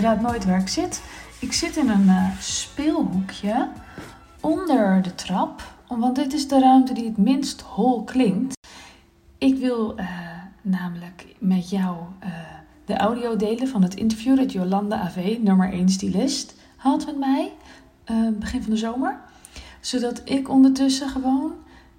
je raadt nooit waar ik zit. Ik zit in een uh, speelhoekje onder de trap, want dit is de ruimte die het minst hol klinkt. Ik wil uh, namelijk met jou uh, de audio delen van het interview dat Jolanda AV, nummer 1 stylist, had met mij begin van de zomer. Zodat ik ondertussen gewoon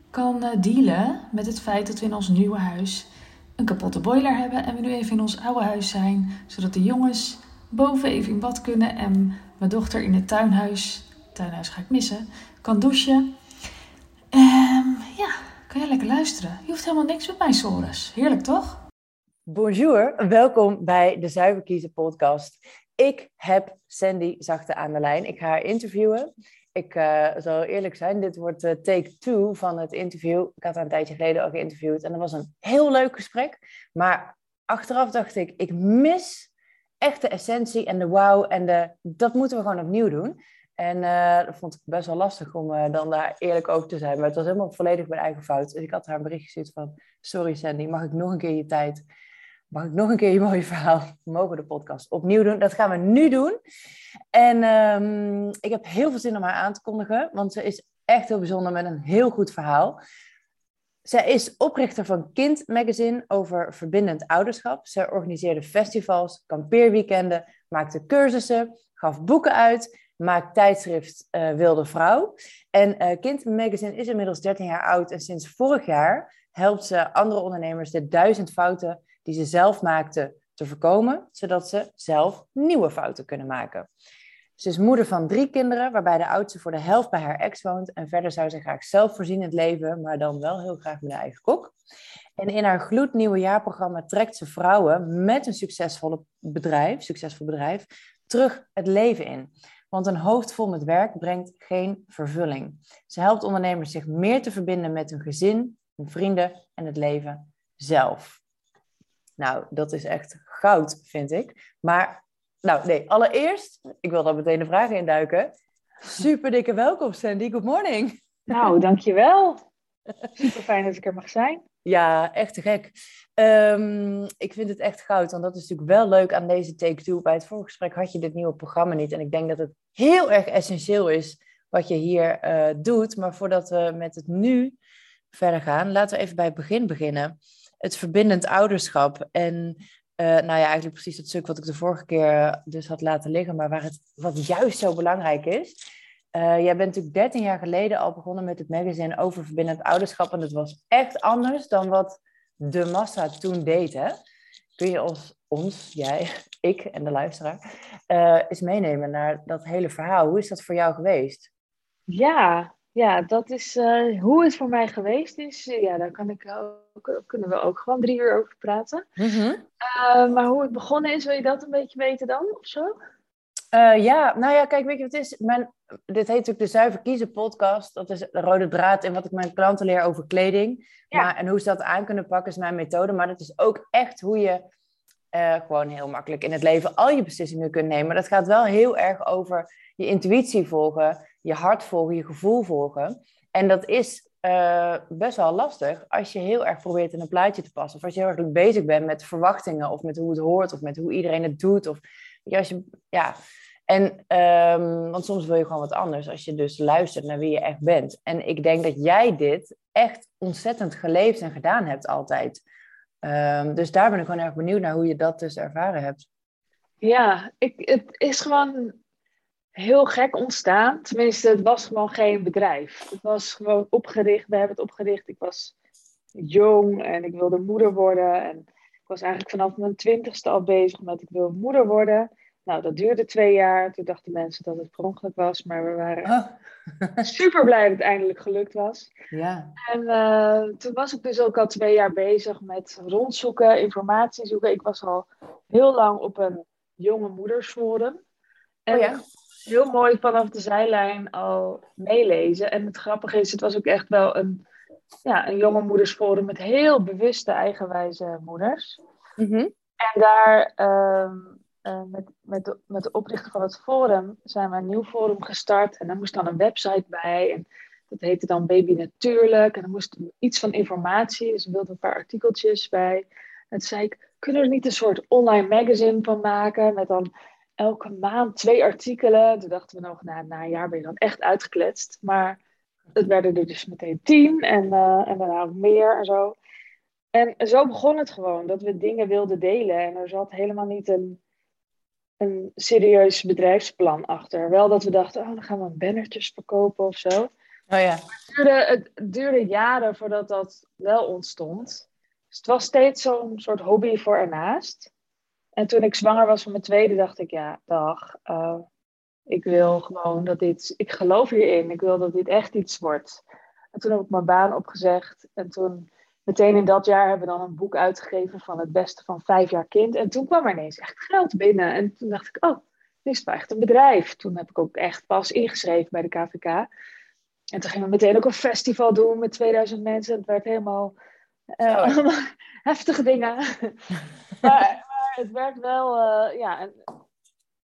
kan dealen met het feit dat we in ons nieuwe huis een kapotte boiler hebben en we nu even in ons oude huis zijn, zodat de jongens boven even in bad kunnen en mijn dochter in het tuinhuis, tuinhuis ga ik missen, kan douchen. Um, ja, kan je lekker luisteren. Je hoeft helemaal niks met mij, Soros. Heerlijk, toch? Bonjour, welkom bij de Zuiverkiezen podcast. Ik heb Sandy Zachte aan de lijn. Ik ga haar interviewen. Ik uh, zal eerlijk zijn, dit wordt uh, take two van het interview. Ik had haar een tijdje geleden al geïnterviewd en dat was een heel leuk gesprek. Maar achteraf dacht ik, ik mis echt de essentie en de wow en de, dat moeten we gewoon opnieuw doen. En uh, dat vond ik best wel lastig om dan daar eerlijk over te zijn. Maar het was helemaal volledig mijn eigen fout. Dus ik had haar een bericht gestuurd van, sorry Sandy, mag ik nog een keer je tijd mag ik nog een keer je mooie verhaal? We mogen de podcast opnieuw doen. Dat gaan we nu doen. En um, ik heb heel veel zin om haar aan te kondigen, want ze is echt heel bijzonder met een heel goed verhaal. Zij is oprichter van Kind Magazine over verbindend ouderschap. Ze organiseerde festivals, kampeerweekenden, maakte cursussen, gaf boeken uit, maakt tijdschrift uh, Wilde Vrouw. En uh, Kind Magazine is inmiddels 13 jaar oud en sinds vorig jaar helpt ze andere ondernemers de duizend fouten die ze zelf maakten te voorkomen, zodat ze zelf nieuwe fouten kunnen maken. Ze is moeder van drie kinderen, waarbij de oudste voor de helft bij haar ex woont. En verder zou ze graag zelfvoorzienend leven, maar dan wel heel graag met een eigen kok. En in haar gloednieuwe jaarprogramma trekt ze vrouwen met een succesvolle bedrijf, succesvol bedrijf terug het leven in. Want een hoofd vol met werk brengt geen vervulling. Ze helpt ondernemers zich meer te verbinden met hun gezin, hun vrienden en het leven zelf. Nou, dat is echt goud, vind ik. Maar, nou nee, allereerst, ik wil daar meteen de vragen induiken. Super dikke welkom, Sandy. Good morning. Nou, dankjewel. Super fijn dat ik er mag zijn. Ja, echt te gek. Um, ik vind het echt goud, want dat is natuurlijk wel leuk aan deze Take Two. Bij het vorige gesprek had je dit nieuwe programma niet. En ik denk dat het heel erg essentieel is wat je hier uh, doet. Maar voordat we met het nu verder gaan, laten we even bij het begin beginnen het verbindend ouderschap. En uh, nou ja, eigenlijk precies het stuk wat ik de vorige keer dus had laten liggen, maar waar het wat juist zo belangrijk is. Uh, jij bent natuurlijk 13 jaar geleden al begonnen met het magazine over verbindend ouderschap. En dat was echt anders dan wat de massa toen deed. Hè? Kun je ons, ons, jij, ik en de luisteraar, uh, eens meenemen naar dat hele verhaal? Hoe is dat voor jou geweest? Ja, ja, dat is uh, hoe het voor mij geweest is. Ja, daar kan ik ook, kunnen we ook gewoon drie uur over praten. Mm -hmm. uh, maar hoe het begonnen is, wil je dat een beetje weten dan, of zo? Uh, ja, nou ja, kijk, weet je wat het is? Mijn, dit heet natuurlijk de Zuiver Kiezen podcast. Dat is de rode draad in wat ik mijn klanten leer over kleding. Ja. Maar, en hoe ze dat aan kunnen pakken is mijn methode. Maar dat is ook echt hoe je gewoon heel makkelijk in het leven al je beslissingen kunt nemen. Maar dat gaat wel heel erg over je intuïtie volgen je hart volgen, je gevoel volgen. En dat is uh, best wel lastig als je heel erg probeert in een plaatje te passen. Of als je heel erg bezig bent met verwachtingen of met hoe het hoort of met hoe iedereen het doet. Of, als je, ja. En, um, want soms wil je gewoon wat anders als je dus luistert naar wie je echt bent. En ik denk dat jij dit echt ontzettend geleefd en gedaan hebt altijd. Um, dus daar ben ik gewoon erg benieuwd naar hoe je dat dus ervaren hebt. Ja, ik, het is gewoon heel gek ontstaan. Tenminste, het was gewoon geen bedrijf. Het was gewoon opgericht. We hebben het opgericht. Ik was jong en ik wilde moeder worden. En ik was eigenlijk vanaf mijn twintigste al bezig met ik wil moeder worden. Nou, dat duurde twee jaar. Toen dachten mensen dat het per ongeluk was. Maar we waren oh. super blij dat het eindelijk gelukt was. Ja. En uh, toen was ik dus ook al twee jaar bezig met rondzoeken, informatie zoeken. Ik was al heel lang op een jonge moedersforum. En oh ja? Heel mooi vanaf de zijlijn al meelezen. En het grappige is, het was ook echt wel een, ja, een jonge moedersforum met heel bewuste, eigenwijze moeders. Mhm. En daar, uh, uh, met, met, de, met de oprichter van het forum, zijn we een nieuw forum gestart. En daar moest dan een website bij. En dat heette dan Baby Natuurlijk. En er moest iets van informatie, dus we wilden een paar artikeltjes bij. En toen zei ik, kunnen we er niet een soort online magazine van maken? Met dan elke maand twee artikelen. Toen dachten we nog, nou, na een jaar ben je dan echt uitgekletst. Maar het werden er dus meteen tien en, uh, en daarna ook meer en zo. En zo begon het gewoon, dat we dingen wilden delen. En er zat helemaal niet een, een serieus bedrijfsplan achter. Wel dat we dachten, oh, dan gaan we bannertjes verkopen of zo. Oh ja. Het duurde, het duurde jaren voordat dat wel ontstond. Dus het was steeds zo'n soort hobby voor ernaast. En toen ik zwanger was van mijn tweede, dacht ik, ja, dag. Uh, ik wil gewoon dat dit, ik geloof hierin. Ik wil dat dit echt iets wordt. En toen heb ik mijn baan opgezegd. En toen, meteen in dat jaar, hebben we dan een boek uitgegeven van het beste van vijf jaar kind. En toen kwam er ineens echt geld binnen. En toen dacht ik, oh, dit is wel echt een bedrijf. Toen heb ik ook echt pas ingeschreven bij de KVK. En toen gingen we meteen ook een festival doen met 2000 mensen. Het werd helemaal uh, heftige dingen. maar, maar, het werd wel, uh, ja,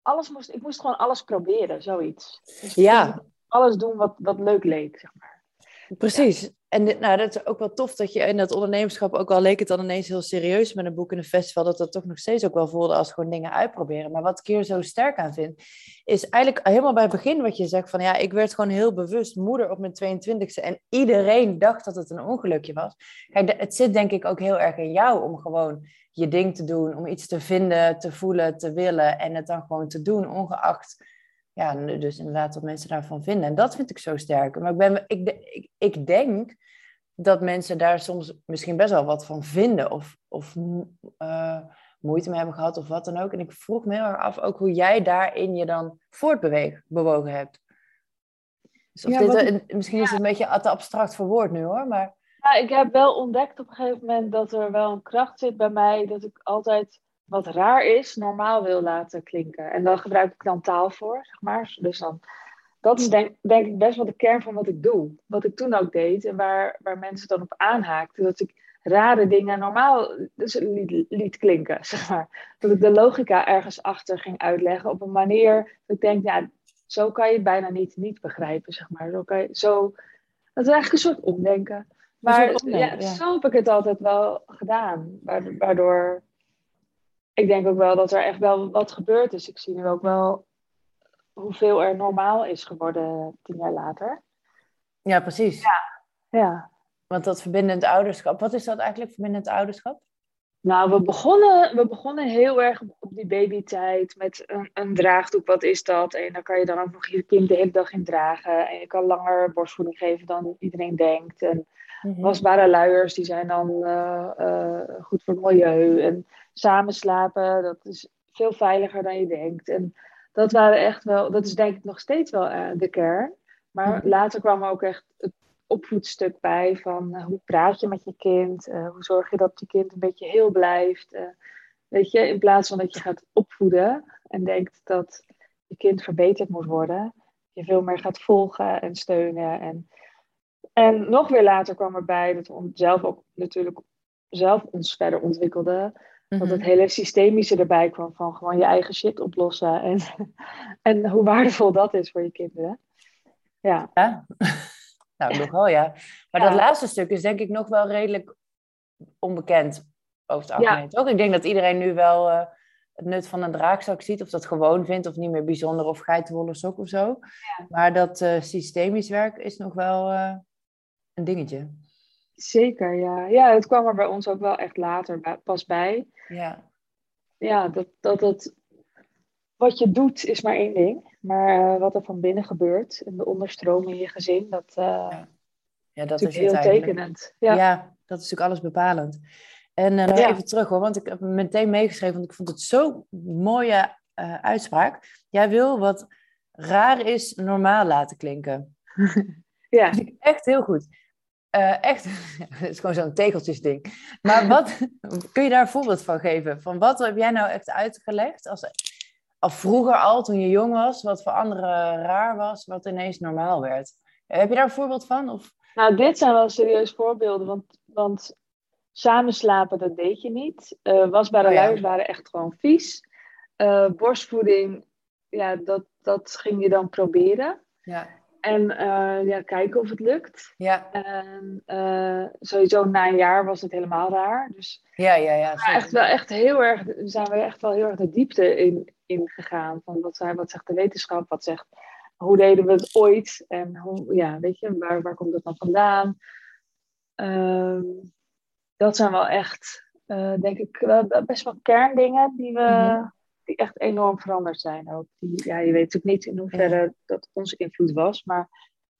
alles moest, ik moest gewoon alles proberen, zoiets. Dus ja. Alles doen wat, wat leuk leek, zeg maar. Precies. En nou, dat is ook wel tof dat je in dat ondernemerschap, ook al leek het dan ineens heel serieus met een boek en een festival, dat dat toch nog steeds ook wel voelde als gewoon dingen uitproberen. Maar wat ik hier zo sterk aan vind, is eigenlijk helemaal bij het begin wat je zegt van ja, ik werd gewoon heel bewust moeder op mijn 22e en iedereen dacht dat het een ongelukje was. Kijk, het zit denk ik ook heel erg in jou om gewoon je ding te doen, om iets te vinden, te voelen, te willen en het dan gewoon te doen, ongeacht ja, dus inderdaad wat mensen daarvan vinden. En dat vind ik zo sterk. Maar ik, ben, ik, ik, ik denk dat mensen daar soms misschien best wel wat van vinden of, of uh, moeite mee hebben gehad of wat dan ook. En ik vroeg me heel erg af ook hoe jij daarin je dan voortbewogen hebt. Dus of dit, misschien is het een beetje te abstract voor woord nu hoor, maar... Ja, ik heb wel ontdekt op een gegeven moment dat er wel een kracht zit bij mij, dat ik altijd wat raar is, normaal wil laten klinken. En daar gebruik ik dan taal voor, zeg maar. Dus dan, dat is denk, denk ik best wel de kern van wat ik doe. Wat ik toen ook deed en waar, waar mensen dan op aanhaakten. Dat ik rare dingen normaal dus liet, liet klinken, zeg maar. Dat ik de logica ergens achter ging uitleggen op een manier dat ik denk, ja, zo kan je het bijna niet, niet begrijpen, zeg maar. Zo kan je, zo, dat is eigenlijk een soort omdenken. Maar ja, zo heb ik het altijd wel gedaan. Waardoor ik denk ook wel dat er echt wel wat gebeurd is. Ik zie nu ook wel hoeveel er normaal is geworden tien jaar later. Ja, precies. Ja. ja. Want dat verbindend ouderschap, wat is dat eigenlijk, verbindend ouderschap? Nou, we begonnen, we begonnen heel erg op die babytijd met een, een draagdoek. Wat is dat? En dan kan je dan ook nog je kind de hele dag in dragen. En je kan langer borstvoeding geven dan iedereen denkt. En mm wasbare luiers, die zijn dan uh, uh, goed voor het milieu. En samen slapen, dat is veel veiliger dan je denkt. En dat waren echt wel, dat is denk ik nog steeds wel uh, de kern. Maar mhm. later kwam er ook echt het opvoedstuk bij van hoe praat je met je kind? hoe zorg je dat je kind een beetje heel blijft? weet je, in plaats van dat je gaat opvoeden en denkt dat je kind verbeterd moet worden, je veel meer gaat volgen en steunen en en nog weer later kwam erbij dat we zelf ook natuurlijk zelf ons verder ontwikkelden. Dat het mhm. hele systemische erbij kwam van gewoon je eigen shit oplossen. En, en hoe waardevol dat is voor je kinderen. Ja. ja. nou, nogal ja. Maar dat laatste stuk is denk ik nog wel redelijk onbekend over het algemeen. Toch? Ik denk dat iedereen nu wel uh, het nut van een draakzak ziet. Of dat gewoon vindt of niet meer bijzonder. Of geitenwolle sok of zo. Maar dat uh, systemisch werk is nog wel... Uh, een dingetje. Zeker, ja. Ja, het kwam er bij ons ook wel echt later pas bij. Ja. Ja, dat, dat het... Wat je doet is maar één ding. Maar uh, wat er van binnen gebeurt en de onderstroom in je gezin, dat, uh, ja. ja. dat is heel tekenend. Ja. ja. dat is natuurlijk alles bepalend. En uh, nog even terug hoor, want ik heb meteen meegeschreven, want ik vond het zo'n mooie uitspraak. Jij wil wat raar is normaal laten klinken. ja. echt heel goed. Uh, echt, het is gewoon zo'n tegeltjesding. Maar wat, kun je daar een voorbeeld van geven? Van wat heb jij nou echt uitgelegd? Als, of vroeger al, toen je jong was, wat voor anderen raar was, wat ineens normaal werd. Heb je daar een voorbeeld van? Of? Nou, dit zijn wel serieus voorbeelden, want, want samen slapen, dat deed je niet. Uh, wasbare oh, luiers waren echt gewoon vies. Uh, borstvoeding, ja, dat, dat ging je dan proberen. Ja. En uh, ja, kijken of het lukt. Ja. En uh, sowieso na een jaar was het helemaal raar. Dus ja, ja, ja. Echt wel echt heel erg, zijn we echt wel heel erg de diepte in, ingegaan. Van wat, wat zegt de wetenschap, wat zegt, hoe deden we het ooit? En hoe, ja, weet je, waar, waar komt dat dan vandaan? Ehm, dat zijn wel echt, uh, denk ik, best wel kerndingen die, we, mhm. Die echt enorm veranderd zijn. Ook die, ja, je weet natuurlijk niet in hoeverre dat onze invloed was, maar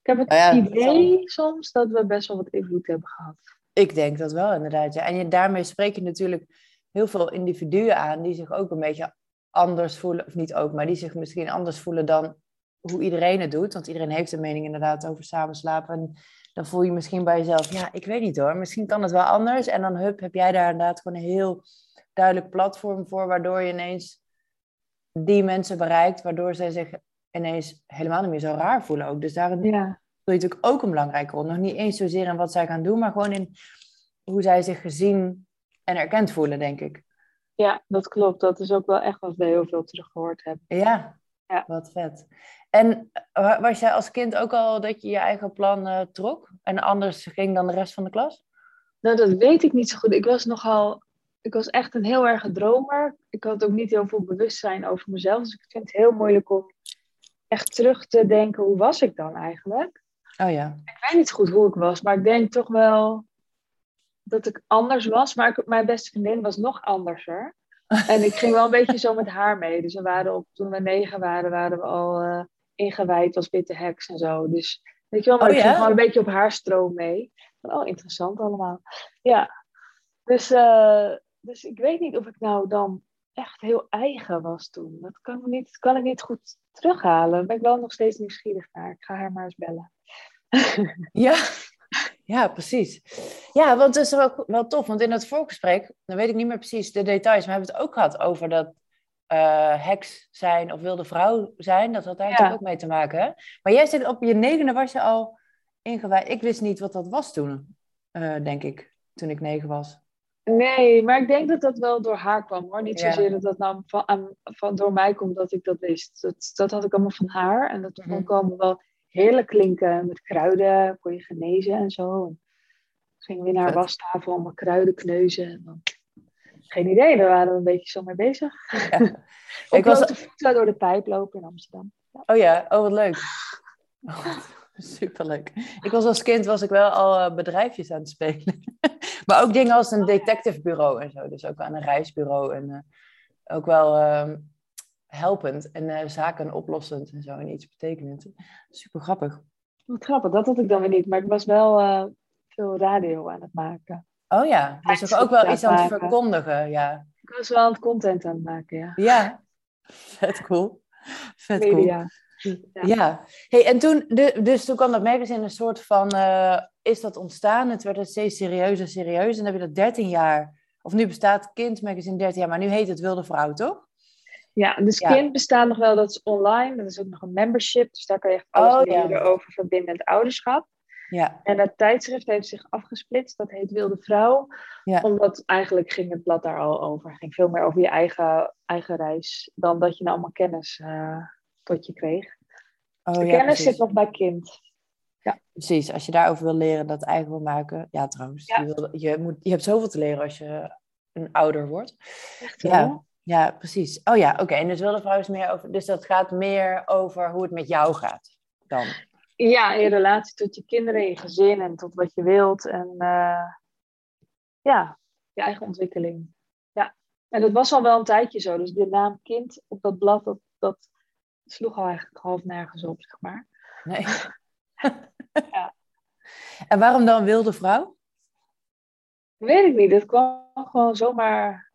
ik heb het nou idee soms dat we best wel wat invloed hebben gehad. Ik denk dat wel, inderdaad. Ja. En je, daarmee spreek je natuurlijk heel veel individuen aan die zich ook een beetje anders voelen, of niet ook, maar die zich misschien anders voelen dan hoe iedereen het doet. Want iedereen heeft een mening inderdaad over samenslapen. En dan voel je misschien bij jezelf, ja, ik weet niet hoor, misschien kan het wel anders. En dan hup, heb jij daar inderdaad gewoon een heel duidelijk platform voor, waardoor je ineens die mensen bereikt, waardoor zij zich ineens helemaal niet meer zo raar voelen ook. Dus daarin ja. je natuurlijk ook een belangrijke rol. Nog niet eens zozeer in wat zij gaan doen, maar gewoon in hoe zij zich gezien en erkend voelen, denk ik. Ja, dat klopt. Dat is ook wel echt wat we heel veel teruggehoord hebben. Ja, ja. wat vet. En eh, was jij als kind ook al dat je je eigen plan uh, trok en anders ging dan de rest van de klas? Nou, dat weet ik niet zo goed. Ik was nogal, ik was echt een heel erg dromer. Ik had ook niet heel veel bewustzijn over mezelf. Dus ik vind het heel moeilijk om echt terug te denken, hoe was ik dan eigenlijk? Oh ja. Ik weet niet goed hoe ik was, maar ik denk toch wel dat ik anders was. Maar ik, mijn beste vriendin was nog anderser. En ik ging wel een beetje zo met haar mee. Dus we waren op, toen we negen waren, waren we al uh, ingewijd als witte heks en zo. Dus weet je wel, maar oh, ik ging gewoon een beetje op haar stroom mee. Oh, interessant allemaal. Ja. Dus, uh, dus ik weet niet of ik nou dan echt heel eigen was toen. Dat kan ik niet, kan ik niet goed terughalen. Daar ben ik wel nog steeds nieuwsgierig naar. Ik ga haar maar eens bellen. ja, ja, precies. Ja, want het is wel, wel tof. Want in het voorgesprek, dan weet ik niet meer precies de details, maar we hebben het ook gehad over dat uh, heks zijn of wilde vrouw zijn. Dat had daar natuurlijk ook mee te maken. Hè? Maar jij zit op je negende was je al ingewijd. Ik wist niet wat dat was toen, uh, denk ik, toen ik negen was. Nee, maar ik denk dat dat wel door haar kwam hoor. Niet zozeer dat dat nou van, van, door mij komt dat ik dat wist. Dat, dat had ik allemaal van haar. En dat vond ik mhm. allemaal wel heerlijk klinken. Met kruiden kon je genezen en zo. En gingen we naar haar wastafel allemaal kruiden kneuzen. En dan... Geen idee, daar waren we een beetje zo mee bezig. Ja. ik was de voeten door de pijp lopen in Amsterdam. Ja. Oh ja, oh wat leuk. Oh, superleuk. Ik was als kind was ik wel al eh, bedrijfjes aan het spelen. Maar ook dingen als een detectivebureau en zo. Dus ook aan een reisbureau. En uh, ook wel uh, helpend en uh, zaken oplossend en zo. En iets betekenend. Super grappig. Wat grappig, dat had ik dan weer niet. Maar ik was wel veel radio aan het maken. Oh ja, dus ook wel iets aan het verkondigen, ja. Ik was wel aan het content aan het maken, ja. Ja, vet cool. Vet cool. Ja. ja. Hey, en toen, dus toen kwam dat magazine een soort van, uh, is dat ontstaan? Het werd steeds serieuzer, serieus. En dan heb je dat 13 jaar, of nu bestaat Kind Magazine 13 jaar, maar nu heet het Wilde Vrouw, toch? Ja, dus Kind bestaat nog wel, dat is online. Dat is ook nog een membership, dus daar kan je echt alles oh, over verbindend ouderschap. Ja. En dat tijdschrift heeft zich afgesplitst. Dat heet Wilde Vrouw. Ja. Omdat eigenlijk ging het blad daar al over. Het ging veel meer over je eigen, eigen reis. Dan dat je nou allemaal kennis uh, tot je kreeg. Oh, de kennis zit nog bij kind. Ja. Precies, als je daarover wil leren, dat eigen wil maken. Ja, trouwens. Je, wil, je, moet, je hebt zoveel te leren als je een ouder wordt. Echt ja. Ja, precies. Oh ja, oké. En dus wilde vrouw is meer over. Dus dat gaat meer over hoe het met jou gaat dan. Ja, in relatie tot je kinderen, je gezin en tot wat je wilt. En uh, ja, je eigen ontwikkeling. Ja, en dat was al wel een tijdje zo. Dus de naam kind op dat blad, dat, dat sloeg al eigenlijk half nergens op, zeg maar. Nee. ja. En waarom dan wilde vrouw? Weet ik niet. Dat kwam gewoon zomaar.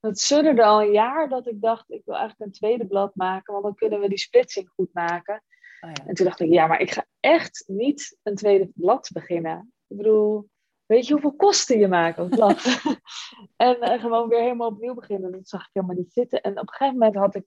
Het sudderde al een jaar dat ik dacht, ik wil eigenlijk een tweede blad maken, want dan kunnen we die splitsing goed maken. Oh ja. En toen dacht ik, ja, maar ik ga echt niet een tweede blad beginnen. Ik bedoel, weet je hoeveel kosten je maakt een blad? en uh, gewoon weer helemaal opnieuw beginnen. Dat zag ik helemaal niet zitten. En op een gegeven moment had ik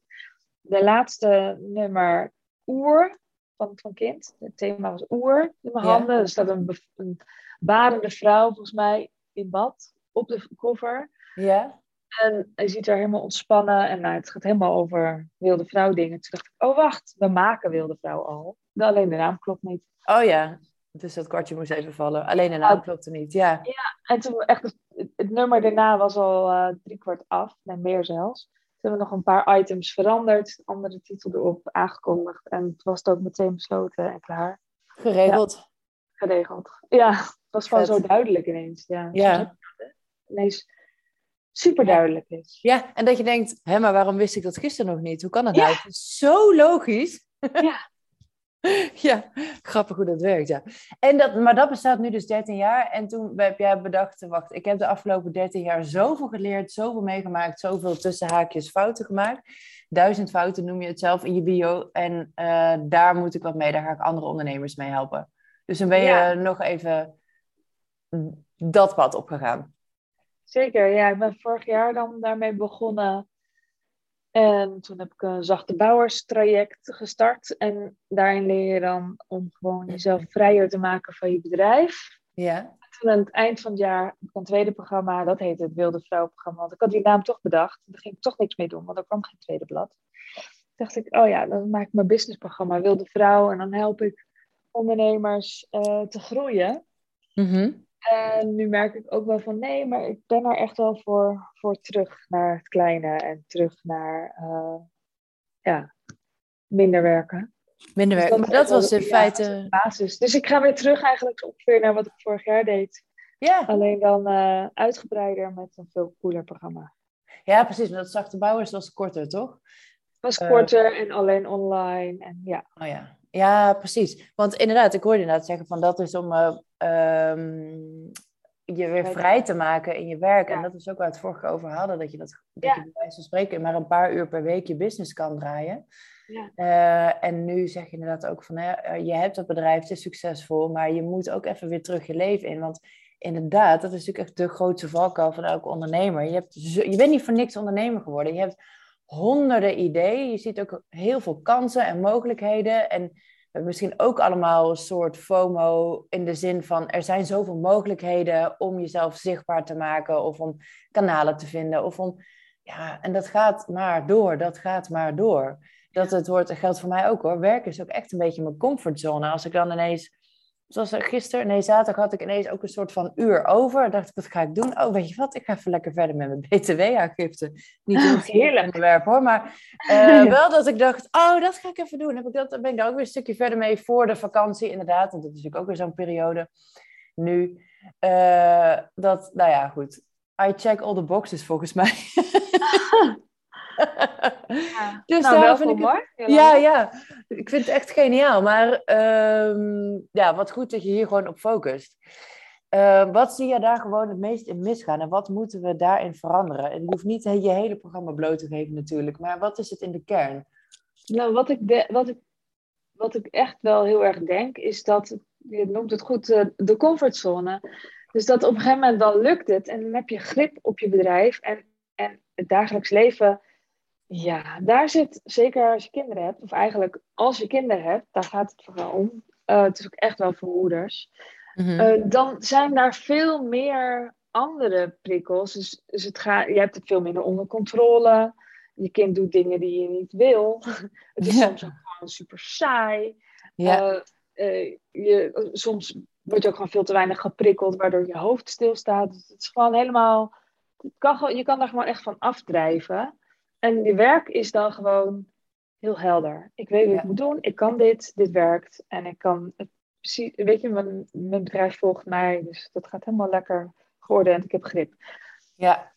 de laatste nummer Oer van, van Kind. Het thema was Oer in mijn handen. Er staat een, een barende vrouw, volgens mij, in bad op de cover. Ja. En je ziet haar helemaal ontspannen. En nou, het gaat helemaal over wilde vrouw dingen. Toen dacht ik, oh wacht, we maken wilde vrouw al. Alleen de naam klopt niet. Oh ja, dus dat kwartje moest even vallen. Alleen de naam klopte niet, ja. Ja, en toen echt, het, nummer daarna was al uh, drie kwart af. En meer zelfs. Hebben we nog een paar items veranderd, andere titel erop aangekondigd. En het was het ook meteen besloten en klaar. Geregeld. Geregeld. Ja, het was gewoon zo duidelijk ineens. Ja. Ja. Hè. Ineens super duidelijk is. Ja, en dat je denkt, hé, maar waarom wist ik dat gisteren nog niet? Hoe kan dat Ja. nou? Het is zo logisch. Ja. ja, grappig hoe dat werkt, ja. En dat, maar dat bestaat nu dus 13 jaar. En toen heb jij bedacht, wacht, ik heb de afgelopen 13 jaar zoveel geleerd, zoveel meegemaakt, zoveel tussenhaakjes fouten gemaakt. Duizend fouten noem je het zelf in je bio. En eh, daar moet ik wat mee, daar ga ik andere ondernemers mee helpen. Dus dan ben je Ja. nog even dat pad opgegaan. Zeker, ja. Ik ben vorig jaar dan daarmee begonnen. En toen heb ik een zachte bouwerstraject gestart. En daarin leer je dan om gewoon jezelf vrijer te maken van je bedrijf. Ja. Toen aan het eind van het jaar heb ik een tweede programma. Dat heette het Wilde Vrouw programma. Want ik had die naam toch bedacht. Daar ging ik toch niks mee doen, want er kwam geen tweede blad. Toen dacht ik, oh ja, dan maak ik mijn businessprogramma Wilde Vrouw. En dan help ik ondernemers eh, te groeien. Mhm. En nu merk ik ook wel van nee, maar ik ben er echt wel voor, voor terug naar het kleine en terug naar eh, ja, minder werken. Minder Dus werk. dat Maar dat is was in feite. Basis. Dus ik ga weer terug eigenlijk ongeveer naar wat ik vorig jaar deed. Ja. Alleen dan eh, uitgebreider met een veel cooler programma. ja, precies. Maar dat zachte bouwers was korter, toch? Was Eh. korter en alleen online. En ja, Oh ja. Ja, precies. Want inderdaad, ik hoorde inderdaad zeggen van dat is om eh, ehm, je weer Vrij te maken in je werk. En dat is ook waar we het vorige over hadden, dat je dat, dat Ja. je bij wijze van spreken maar een paar uur per week je business kan draaien. Ja. Eh, en nu zeg je inderdaad ook van, hè, eh, je hebt dat bedrijf, het is succesvol, maar je moet ook even weer terug je leven in. Want inderdaad, dat is natuurlijk echt de grootste valkuil van elke ondernemer. Je, hebt je bent niet voor niks ondernemer geworden. Je hebt honderden ideeën. Je ziet ook heel veel kansen en mogelijkheden. En we hebben misschien ook allemaal een soort FOMO in de zin van er zijn zoveel mogelijkheden om jezelf zichtbaar te maken of om kanalen te vinden. Of om, ja, en dat gaat maar door, dat gaat maar door. Dat het wordt, geldt voor mij ook hoor. Werken is ook echt een beetje mijn comfortzone. Als ik dan ineens Zoals gisteren, nee, zaterdag had ik ineens ook een soort van uur over. Dacht ik, wat ga ik doen? Oh, weet je wat? Ik ga even lekker verder met mijn BTW-aangifte. Niet heel Heerlijk. onderwerp hoor, maar eh, wel dat ik dacht, oh, dat ga ik even doen. Heb ik dat, dan ben ik daar ook weer een stukje verder mee voor de vakantie, inderdaad. Want dat is natuurlijk ook weer zo'n periode nu. Eh, dat, nou ja, goed. I check all the boxes volgens mij. Ja. Dus nou, daarom vind ik het- hoor. Jolanda. Ja, ja. Ik vind het echt geniaal. Maar ehm, ja, wat goed dat je hier gewoon op focust. Eh, wat zie je daar gewoon het meest in misgaan? En wat moeten we daarin veranderen? En je hoeft niet je hele programma bloot te geven natuurlijk. Maar wat is het in de kern? Nou, wat ik, de, wat, ik, wat ik echt wel heel erg denk, is dat, je noemt het goed, eh, de comfortzone. Dus dat op een gegeven moment dan lukt het en dan heb je grip op je bedrijf en, en het dagelijks leven. Ja, daar zit, zeker als je kinderen hebt, of eigenlijk als je kinderen hebt, daar gaat het vooral om. Eh, het is ook echt wel voor moeders. Eh, dan zijn daar veel meer andere prikkels. Dus, dus het gaat, je hebt het veel minder onder controle. Je kind doet dingen die je niet wil. Het is Ja. soms ook gewoon super saai. ja, Eh, je, soms word je ook gewoon veel te weinig geprikkeld, waardoor je hoofd stilstaat. Dus het is gewoon helemaal. Kan, je kan daar gewoon echt van afdrijven. En je werk is dan gewoon heel helder. Ik weet wat Ja. ik moet doen, ik kan dit, dit werkt. En ik kan het precies, weet je, mijn, mijn bedrijf volgt mij, dus dat gaat helemaal lekker geordend. Ik heb grip. ja.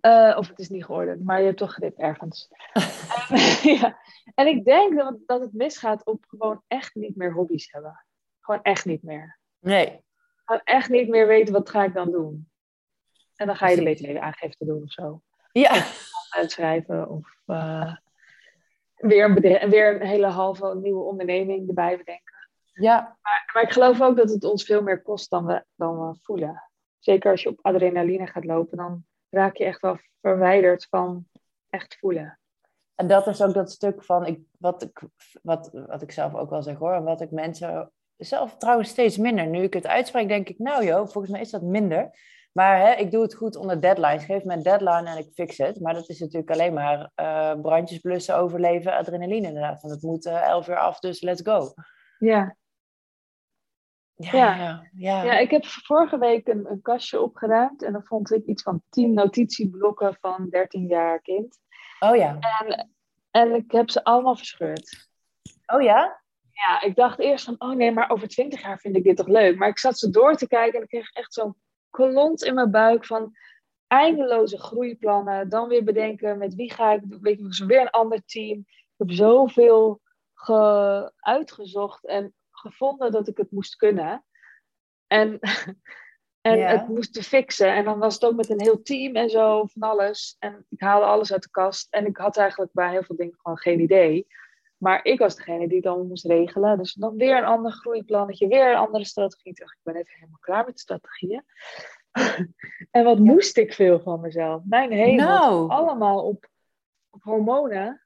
Eh, of het is niet geordend, maar je hebt toch grip ergens. En, ja. en ik denk dat, dat het misgaat op gewoon echt niet meer hobby's hebben. Gewoon echt niet meer. Nee. Gewoon echt niet meer weten wat ga ik dan doen. En dan ga je de Precies. btw-aangifte doen of zo. Ja. Uitschrijven of eh, weer, een bedrijf, weer een hele halve nieuwe onderneming erbij bedenken. Ja. Maar ik geloof ook dat het ons veel meer kost dan we, dan we voelen. Zeker als je op adrenaline gaat lopen, dan raak je echt wel verwijderd van echt voelen. En dat is ook dat stuk van ik, wat, ik, wat, wat ik zelf ook wel zeg hoor. En wat ik mensen zelf trouwens steeds minder. Nu ik het uitspreek, denk ik, nou joh, volgens mij is dat minder. Maar hè, ik doe het goed onder deadlines. Geef me een deadline en ik fix het. Maar dat is natuurlijk alleen maar eh, brandjes blussen, overleven, adrenaline inderdaad. Want het moet eh, elf uur af, dus let's go. Ja. Ja, Ja. ja, ja. Ja, ik heb vorige week een, een kastje opgeruimd en dan vond ik iets van 10 notitieblokken van 13 jaar kind. Oh ja. En ik heb ze allemaal verscheurd. Oh ja? Ja, ik dacht eerst van, oh nee, maar over 20 jaar vind ik dit toch leuk. Maar ik zat ze door te kijken en ik kreeg echt zo'n kolont in mijn buik van eindeloze groeiplannen. Dan weer bedenken met wie ga ik, weet je, zo weer een ander team. Ik heb zoveel ge- uitgezocht en gevonden dat ik het moest kunnen. En, en Ja. het moest te fixen. En dan was het ook met een heel team en zo, van alles. En ik haalde alles uit de kast. En ik had eigenlijk bij heel veel dingen gewoon geen idee. Maar ik was degene die het allemaal moest regelen. Dus dan weer een ander groeiplannetje, weer een andere strategie. Ik dacht, ik ben even helemaal klaar met strategieën. en wat moest ik veel van mezelf. Mijn hemel, Nou. allemaal op, op hormonen.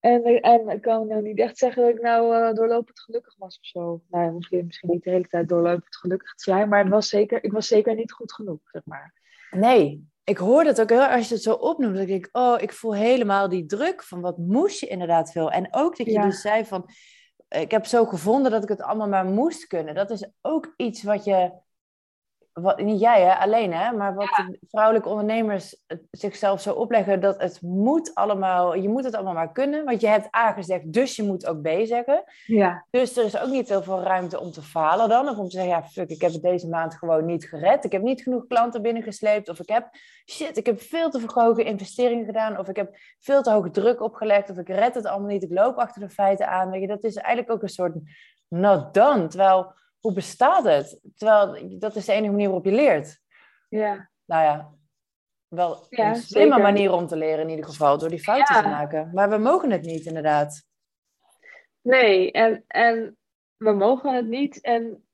en, en ik kan nou niet echt zeggen dat ik nou eh, doorlopend gelukkig was of zo. Nou, misschien, misschien niet de hele tijd doorlopend gelukkig te zijn. Maar het was zeker, ik was zeker niet goed genoeg, zeg maar. Nee, ik hoor dat ook heel erg als je het zo opnoemt. Dat ik denk, oh, ik voel helemaal die druk van wat moest je inderdaad veel. En ook dat je Ja. dus zei van, ik heb zo gevonden dat ik het allemaal maar moest kunnen. Dat is ook iets wat je, wat, niet jij hè, alleen hè, maar wat vrouwelijke ondernemers het zichzelf zo opleggen dat het moet allemaal, je moet het allemaal maar kunnen. Want je hebt A gezegd, dus je moet ook B zeggen. Ja, Dus er is ook niet heel veel ruimte om te falen dan. Of om te zeggen, ja, fuck, ik heb het deze maand gewoon niet gered. Ik heb niet genoeg klanten binnengesleept. Of ik heb, shit, ik heb veel te hoge investeringen gedaan. Of ik heb veel te hoge druk opgelegd. Of ik red het allemaal niet. Ik loop achter de feiten aan. Weet je, dat is eigenlijk ook een soort not done. Terwijl, hoe bestaat het? Terwijl, dat is de enige manier waarop je leert. ja. Nou ja, wel Ja, een slimme zeker. manier om te leren in ieder geval. Door die fouten Ja. te maken. Maar we mogen het niet, inderdaad. Nee, en, en we mogen het niet. En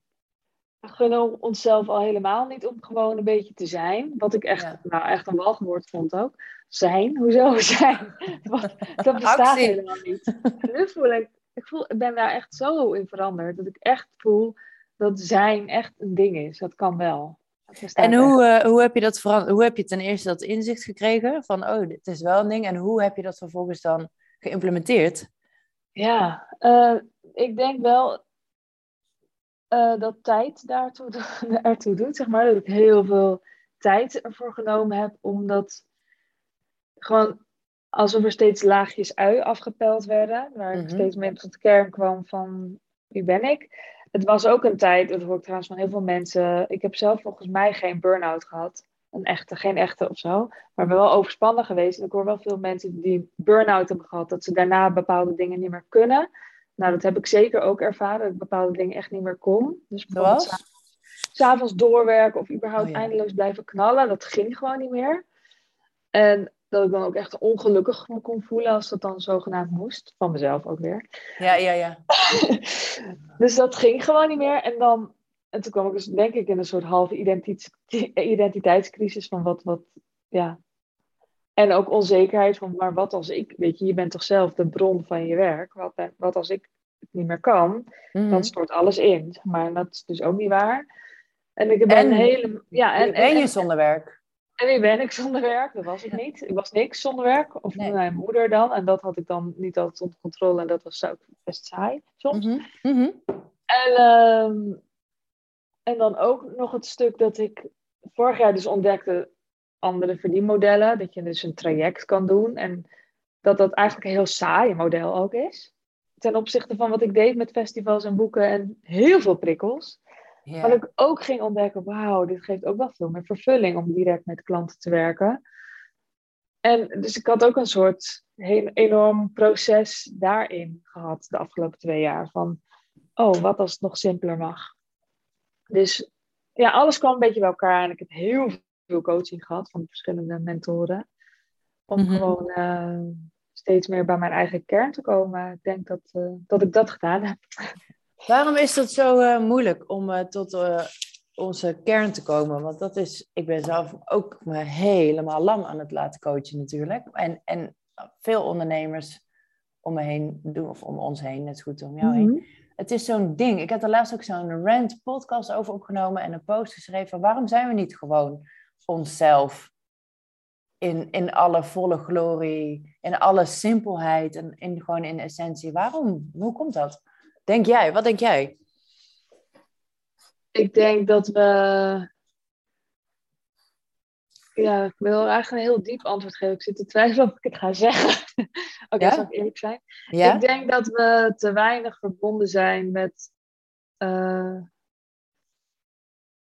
we gunnen onszelf al helemaal niet om gewoon een beetje te zijn. Wat ik echt, Ja. nou, echt een walgwoord vond ook. Zijn? Hoezo zijn? Wat, dat bestaat helemaal niet. En nu voel ik, ik, voel, ik ben daar echt zo in veranderd. Dat ik echt voel dat zijn echt een ding is. Dat kan wel. Dat En hoe, eh, hoe heb je dat veranderd? Hoe heb je ten eerste dat inzicht gekregen van, oh, dit is wel een ding. En hoe heb je dat vervolgens dan geïmplementeerd? Ja, eh, ik denk wel eh, dat tijd daartoe, ertoe doet, zeg maar. Dat ik heel veel tijd ervoor genomen heb, omdat gewoon alsof er steeds laagjes ui afgepeld werden, waar ik Mhm. steeds meer tot de kern kwam van wie ben ik. Het was ook een tijd, dat hoor ik trouwens van heel veel mensen, ik heb zelf volgens mij geen burn-out gehad. Een echte, geen echte of zo. Maar ben wel overspannen geweest. En ik hoor wel veel mensen die burn-out hebben gehad, dat ze daarna bepaalde dingen niet meer kunnen. Nou, dat heb ik zeker ook ervaren, dat ik bepaalde dingen echt niet meer kon. Dus bijvoorbeeld s'avonds doorwerken of überhaupt Oh ja. eindeloos blijven knallen, dat ging gewoon niet meer. En dat ik dan ook echt ongelukkig me kon voelen als dat dan zogenaamd moest. Van mezelf ook weer. Ja, ja, ja. dus dat ging gewoon niet meer. En dan, en toen kwam ik dus denk ik in een soort halve identiteits, identiteitscrisis van wat, wat, ja. En ook onzekerheid van, maar wat als ik, weet je, je bent toch zelf de bron van je werk. Wat, wat als ik het niet meer kan, Mhm. dan stort alles in. Maar dat is dus ook niet waar. En ik ben En- hele, ja, en, en, je zonder werk? En wie ben ik zonder werk? Dat was ik niet. Ik was niks zonder werk. Of Nee. mijn moeder dan. En dat had ik dan niet altijd onder controle. En dat was ook best saai soms. Mhm, mhm. En, ehm, en dan ook nog het stuk dat ik vorig jaar dus ontdekte andere verdienmodellen. Dat je dus een traject kan doen. En dat dat eigenlijk een heel saai model ook is. Ten opzichte van wat ik deed met festivals en boeken en heel veel prikkels. Dat ik ook ging ontdekken, wauw, dit geeft ook wel veel meer vervulling om direct met klanten te werken. En dus ik had ook een soort heel enorm proces daarin gehad de afgelopen twee jaar. Van, oh, wat als het nog simpeler mag. Dus ja, alles kwam een beetje bij elkaar. En ik heb heel veel coaching gehad van verschillende mentoren. Om Mhm. gewoon eh, steeds meer bij mijn eigen kern te komen. Ik denk dat, eh, dat ik dat gedaan heb. Waarom is dat zo eh, moeilijk om eh, tot eh, onze kern te komen? Want dat is, ik ben zelf ook me helemaal lam aan het laten coachen natuurlijk. En, en veel ondernemers om me heen doen, of om ons heen, net zo goed om jou heen. Mhm. Het is zo'n ding. Ik heb er laatst ook zo'n rant podcast over opgenomen en een post geschreven. van Waarom zijn we niet gewoon onszelf in, in alle volle glorie, in alle simpelheid en in, gewoon in essentie? Waarom? Hoe komt dat? Denk jij? Wat denk jij? ik denk dat we. Ja, ik wil eigenlijk een heel diep antwoord geven. Ik zit te twijfelen of ik het ga zeggen. Oké, Ja? zal ik eerlijk zijn? Ja? Ik denk dat we te weinig verbonden zijn met eh,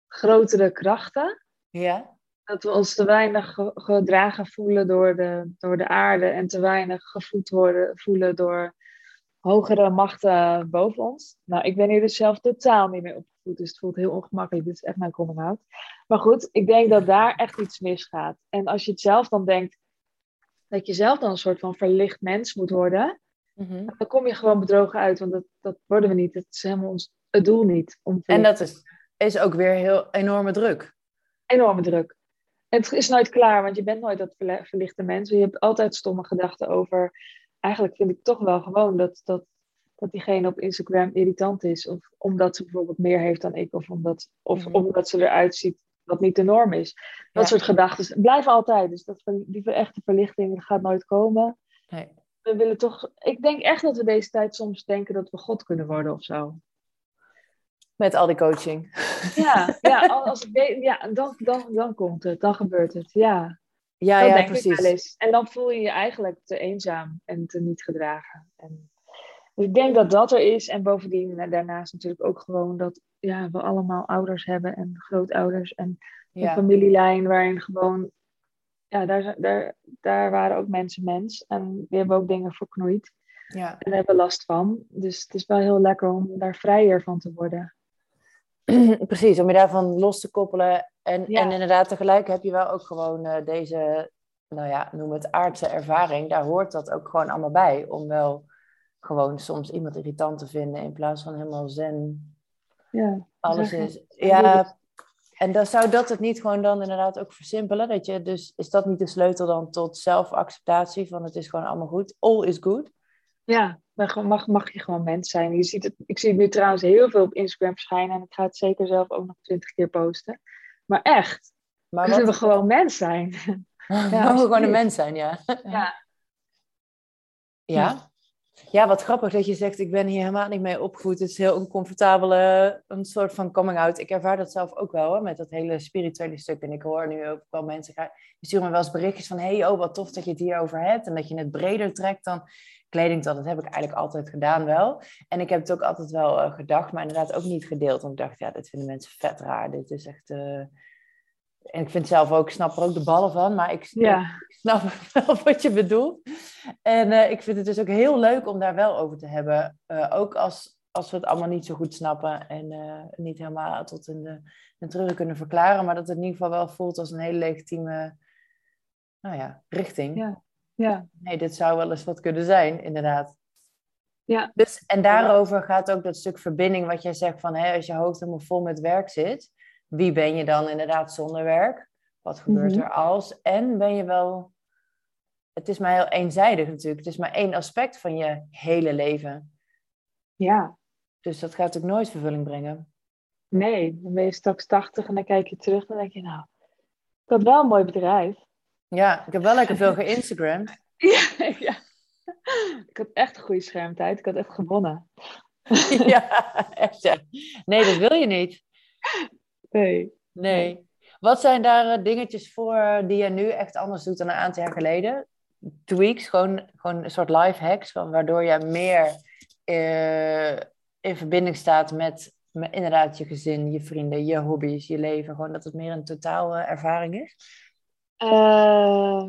grotere krachten. Ja? Dat we ons te weinig ge- gedragen voelen door de, door de aarde en te weinig gevoed worden, voelen door hogere machten boven ons. Nou, ik ben hier dus zelf totaal niet mee opgevoed, dus het voelt heel ongemakkelijk. Dit is echt mijn coming out. Maar goed, ik denk dat daar echt iets misgaat. En als je het zelf dan denkt dat je zelf dan een soort van verlicht mens moet worden, Mhm. dan kom je gewoon bedrogen uit, want dat, dat worden we niet. Dat is helemaal ons, het doel niet. Om En dat is, is ook weer heel enorme druk. enorme druk. En het is nooit klaar, want je bent nooit dat verlichte mens. Je hebt altijd stomme gedachten over. Eigenlijk vind ik toch wel gewoon dat, dat, dat diegene op Instagram irritant is. Of omdat ze bijvoorbeeld meer heeft dan ik. Of omdat, of Mhm. omdat ze eruit ziet wat niet de norm is. Dat Ja. soort gedachten blijven altijd. Dus dat, die echte verlichting gaat nooit komen. Nee. We willen toch. Ik denk echt dat we deze tijd soms denken dat we God kunnen worden of zo. Met al die coaching. Ja, ja, als ik ja dan, dan, dan komt het, dan gebeurt het. Ja. Ja, dat ja, denk ik precies. wel eens. En dan voel je je eigenlijk te eenzaam en te niet gedragen. En, dus ik denk dat dat er is. En bovendien eh, daarnaast natuurlijk ook gewoon dat ja, we allemaal ouders hebben en grootouders. En een Ja. familielijn waarin gewoon... Ja, daar, daar, daar waren ook mensen mens. En die hebben ook dingen verknoeid. Ja. En daar hebben last van. Dus het is wel heel lekker om daar vrijer van te worden. Precies, om je daarvan los te koppelen. En, Ja. en inderdaad, tegelijk heb je wel ook gewoon eh, deze, nou ja, noem het aardse ervaring. Daar hoort dat ook gewoon allemaal bij. Om wel gewoon soms iemand irritant te vinden in plaats van helemaal zen. Ja, Alles is. Ja, en dan zou dat het niet gewoon dan inderdaad ook versimpelen? Dat je dus, is dat niet de sleutel dan tot zelfacceptatie? Van het is gewoon allemaal goed. All is good. Ja, mag, mag je gewoon mens zijn. Je ziet het, ik zie het nu trouwens heel veel op Instagram verschijnen. En ik ga het zeker zelf ook nog twintig keer posten. Maar echt, Maar kunnen we wat, gewoon mens zijn. we mogen gewoon een mens zijn, ja. Ja. Ja. Ja, wat grappig dat je zegt, ik ben hier helemaal niet mee opgevoed. Het is heel oncomfortabele, een soort van coming out. Ik ervaar dat zelf ook wel, hoor, met dat hele spirituele stuk. En ik hoor nu ook wel mensen die sturen me wel eens berichtjes van... hey, oh, wat tof dat je het hierover hebt. En dat je het breder trekt dan kleding. Dat heb ik eigenlijk altijd gedaan wel. En ik heb het ook altijd wel eh, gedacht, maar inderdaad ook niet gedeeld. Want ik dacht, ja, dit vinden mensen vet raar. Dit is echt... eh, En ik vind zelf ook, ik snap er ook de ballen van, maar ik, Ja, ik snap wel wat je bedoelt. En eh, ik vind het dus ook heel leuk om daar wel over te hebben. Ook als, als we het allemaal niet zo goed snappen en niet helemaal tot in de, kunnen verklaren. Maar dat het in ieder geval wel voelt als een hele legitieme nou ja, richting. Ja. Ja, Nee, dit zou wel eens wat kunnen zijn, inderdaad. ja, Dus, en daarover gaat ook dat stuk verbinding wat jij zegt van hè, als je hoofd helemaal vol met werk zit, wie ben je dan inderdaad zonder werk? Wat gebeurt Mhm. er als? En ben je wel, het is maar heel eenzijdig natuurlijk, het is maar één aspect van je hele leven. ja. Dus dat gaat ook nooit vervulling brengen. Nee, dan ben je straks 80 en dan kijk je terug en dan denk je, nou, ik had wel een mooi bedrijf. Ja, ik heb wel lekker veel geïnstagramd. Ja, ja. Ik had echt een goede schermtijd. Ik had echt gewonnen. ja, echt ja. Nee, dat wil je niet. Nee. Nee. Wat zijn daar eh, dingetjes voor eh, die je nu echt anders doet dan een aantal jaar geleden? Tweaks, gewoon, gewoon een soort life hacks, waardoor je meer eh, in verbinding staat met, met inderdaad je gezin, je vrienden, je hobby's, je leven. Gewoon dat het meer een totaal eh, ervaring is. Eh,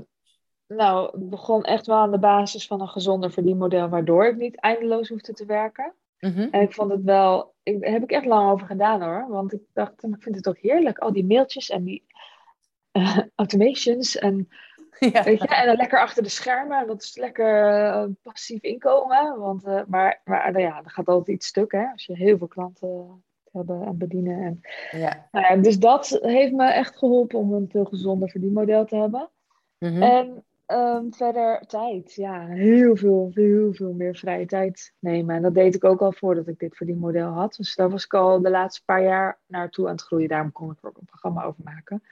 nou, het begon echt wel aan de basis van een gezonder verdienmodel, waardoor ik niet eindeloos hoefde te werken. Mhm. En ik vond het wel, ik, daar heb ik echt lang over gedaan hoor. Want ik dacht, ik vind het ook heerlijk, al die mailtjes en die eh, automations. En, Ja. weet je, en dan lekker achter de schermen. En dat is lekker eh, passief inkomen. Want, maar maar nou ja, er gaat altijd iets stuk hè, als je heel veel klanten hebben en bedienen. En, Ja. ja, dus dat heeft me echt geholpen om een veel gezonder verdienmodel te hebben. Mhm. En ehm, verder tijd. Ja, heel veel, heel veel meer vrije tijd nemen. En dat deed ik ook al voordat ik dit verdienmodel had. Dus daar was ik al de laatste paar jaar naartoe aan het groeien. Daarom kon ik er ook een programma over maken.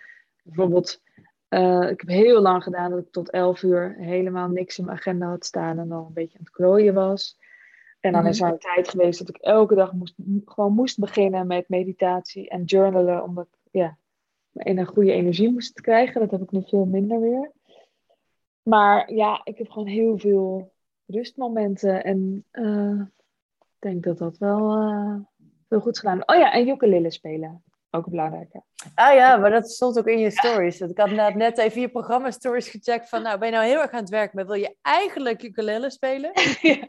Bijvoorbeeld, eh, ik heb heel lang gedaan dat ik tot 11 uur helemaal niks in mijn agenda had staan. En dan een beetje aan het klooien was. En dan Mhm. is er een tijd geweest dat ik elke dag moest, gewoon moest beginnen met meditatie en journalen. Omdat ik ja, in een goede energie moest krijgen. Dat heb ik nu veel minder weer. Maar ja, ik heb gewoon heel veel rustmomenten. En eh, ik denk dat dat wel eh, veel goed is gedaan. Oh ja, en ukulele spelen. Ook een belangrijke. Ah ja, maar dat stond ook in je stories. Ik had net even je programma stories gecheckt van, nou, ben je nou heel erg aan het werk, maar wil je eigenlijk ukulele spelen? ja.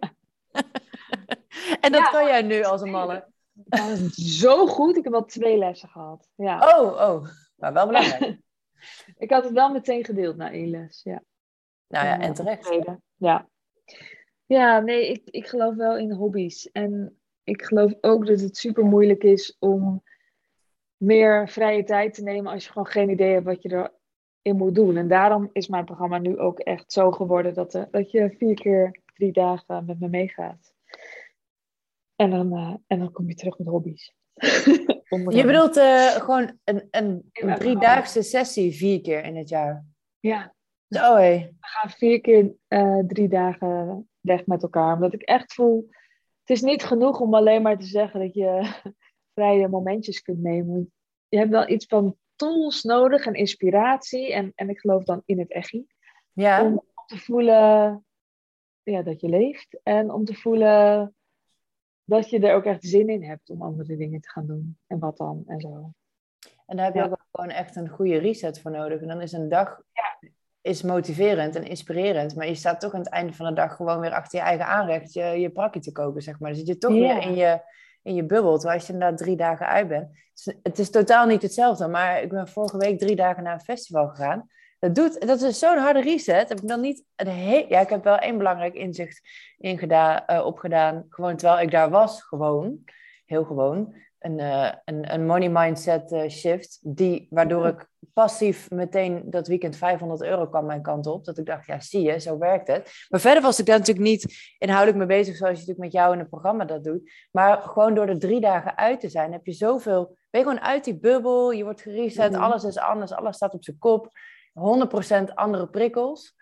En dat Ja. kan jij nu als een malle. Dat was zo goed. Ik heb al twee lessen gehad. Ja. Oh, oh, maar wel belangrijk. Ik had het wel meteen gedeeld na één les. Ja. Nou ja, en terecht. Ja. Ja, nee, ik, ik geloof wel in hobby's. En ik geloof ook dat het super moeilijk is om meer vrije tijd te nemen als je gewoon geen idee hebt wat je erin moet doen. En daarom is mijn programma nu ook echt zo geworden dat, eh, dat je vier keer drie dagen met me meegaat. En dan, eh, en dan kom je terug met hobby's. Je bedoelt eh, gewoon een, een, een driedaagse sessie vier keer in het jaar. Ja, Zo hé. we gaan vier keer eh, drie dagen weg met elkaar. Omdat ik echt voel, het is niet genoeg om alleen maar te zeggen dat je vrije momentjes kunt nemen. Je hebt wel iets van tools nodig en inspiratie. En, en ik geloof dan in het echi. Ja, Om te voelen ja, dat je leeft. En om te voelen dat je er ook echt zin in hebt om andere dingen te gaan doen. En wat dan en zo. en daar heb je Ja. ook gewoon echt een goede reset voor nodig. En dan is een dag is motiverend en inspirerend, maar je staat toch aan het einde van de dag gewoon weer achter je eigen aanrecht je, je prakje te koken, zeg maar. Dan zit je toch Ja. weer in je, in je bubbel, terwijl als je inderdaad drie dagen uit bent. Het is, het is totaal niet hetzelfde, maar ik ben vorige week drie dagen naar een festival gegaan. Dat, doet, dat is zo'n harde reset. Heb ik dan niet een Ja, ik heb wel één belangrijk inzicht ingedaan, eh, opgedaan. Gewoon terwijl ik daar was, gewoon. Heel gewoon. Een, eh, een, een money mindset eh, shift. Die, waardoor ik passief meteen dat weekend 500 euro kwam mijn kant op. Dat ik dacht, ja, zie je, zo werkt het. Maar verder was ik daar natuurlijk niet inhoudelijk mee bezig, zoals je natuurlijk met jou in het programma dat doet. Maar gewoon door er drie dagen uit te zijn, heb je zoveel. Ben je gewoon uit die bubbel, je wordt gereset, Mhm. alles is anders, alles staat op zijn kop. 100% andere prikkels.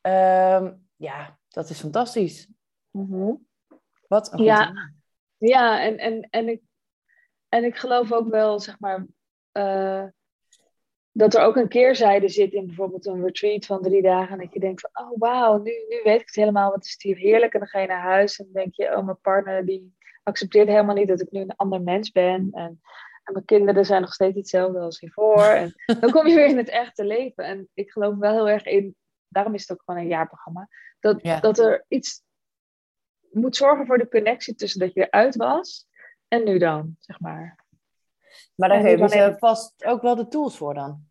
Ehm, ja, dat is fantastisch. Wat een Ja. idee. Ja, en, en, en, ik, en ik geloof ook wel, zeg maar, eh, dat er ook een keerzijde zit in bijvoorbeeld een retreat van drie dagen. En dat je denkt van, oh wauw, nu, nu weet ik het helemaal, wat is het hier heerlijk. En dan ga je naar huis en dan denk je, oh mijn partner die accepteert helemaal niet dat ik nu een ander mens ben. En, en mijn kinderen zijn nog steeds hetzelfde als hiervoor. En dan kom je weer in het echte leven. En ik geloof wel heel erg in, daarom is het ook gewoon een jaarprogramma, dat, Ja. dat er iets moet zorgen voor de connectie tussen dat je eruit was en nu dan, zeg maar. Maar daar En geef je ze vast ook wel de tools voor dan.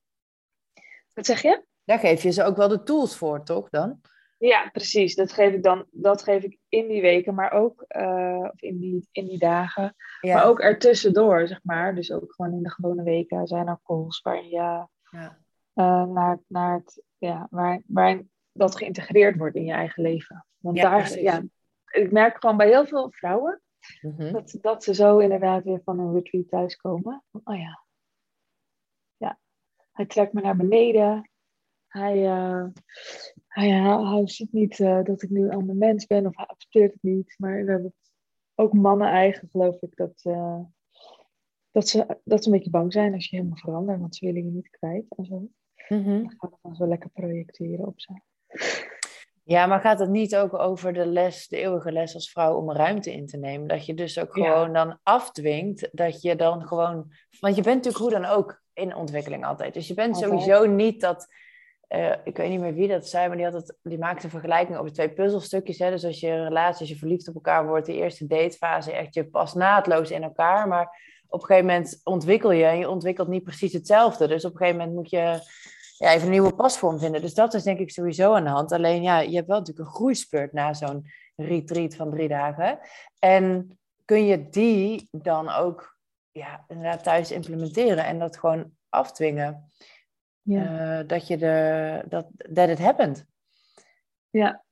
Wat zeg je? Daar geef je ze ook wel de tools voor, toch dan? Ja, precies. Dat geef ik dan, dat geef ik in die weken, maar ook eh, of in, die, in die dagen. Ja. Maar ook ertussendoor, zeg maar. Dus ook gewoon in de gewone weken zijn er calls waarin je Ja. eh, naar, naar het, ja, waar, waarin dat geïntegreerd wordt in je eigen leven. Want Ja, daar, precies. ja, ik merk gewoon bij heel veel vrouwen Mhm. dat, dat ze zo inderdaad weer van een retreat thuiskomen. Oh ja, ja, hij trekt me naar beneden. Hij, eh, hij, hij, hij ziet niet eh, dat ik nu een ander mens ben of hij accepteert het niet. Maar dat ook mannen eigen geloof ik dat, eh, dat, ze, dat ze een beetje bang zijn als je helemaal verandert. Want ze willen je niet kwijt en zo. Mhm. Dan gaan we dan zo lekker projecteren op ze. Ja, maar gaat het niet ook over de les, de eeuwige les als vrouw om ruimte in te nemen? Dat je dus ook Ja. gewoon dan afdwingt, dat je dan gewoon... Want je bent natuurlijk hoe dan ook in ontwikkeling altijd. Dus je bent Altijd. sowieso niet dat... eh, ik weet niet meer wie dat zei, maar die, had het, die maakte een vergelijking over twee puzzelstukjes. Hè? Dus als je een relatie, als je verliefd op elkaar wordt, de eerste datefase, echt je past naadloos in elkaar. Maar op een gegeven moment ontwikkel je en je ontwikkelt niet precies hetzelfde. Dus op een gegeven moment moet je ja, even een nieuwe pasvorm vinden. Dus dat is denk ik sowieso aan de hand. Alleen ja, je hebt wel natuurlijk een groeispurt na zo'n retreat van drie dagen. En kun je die dan ook ja, inderdaad thuis implementeren en dat gewoon afdwingen? Ja. Eh, dat je de, dat that it happened. Ja.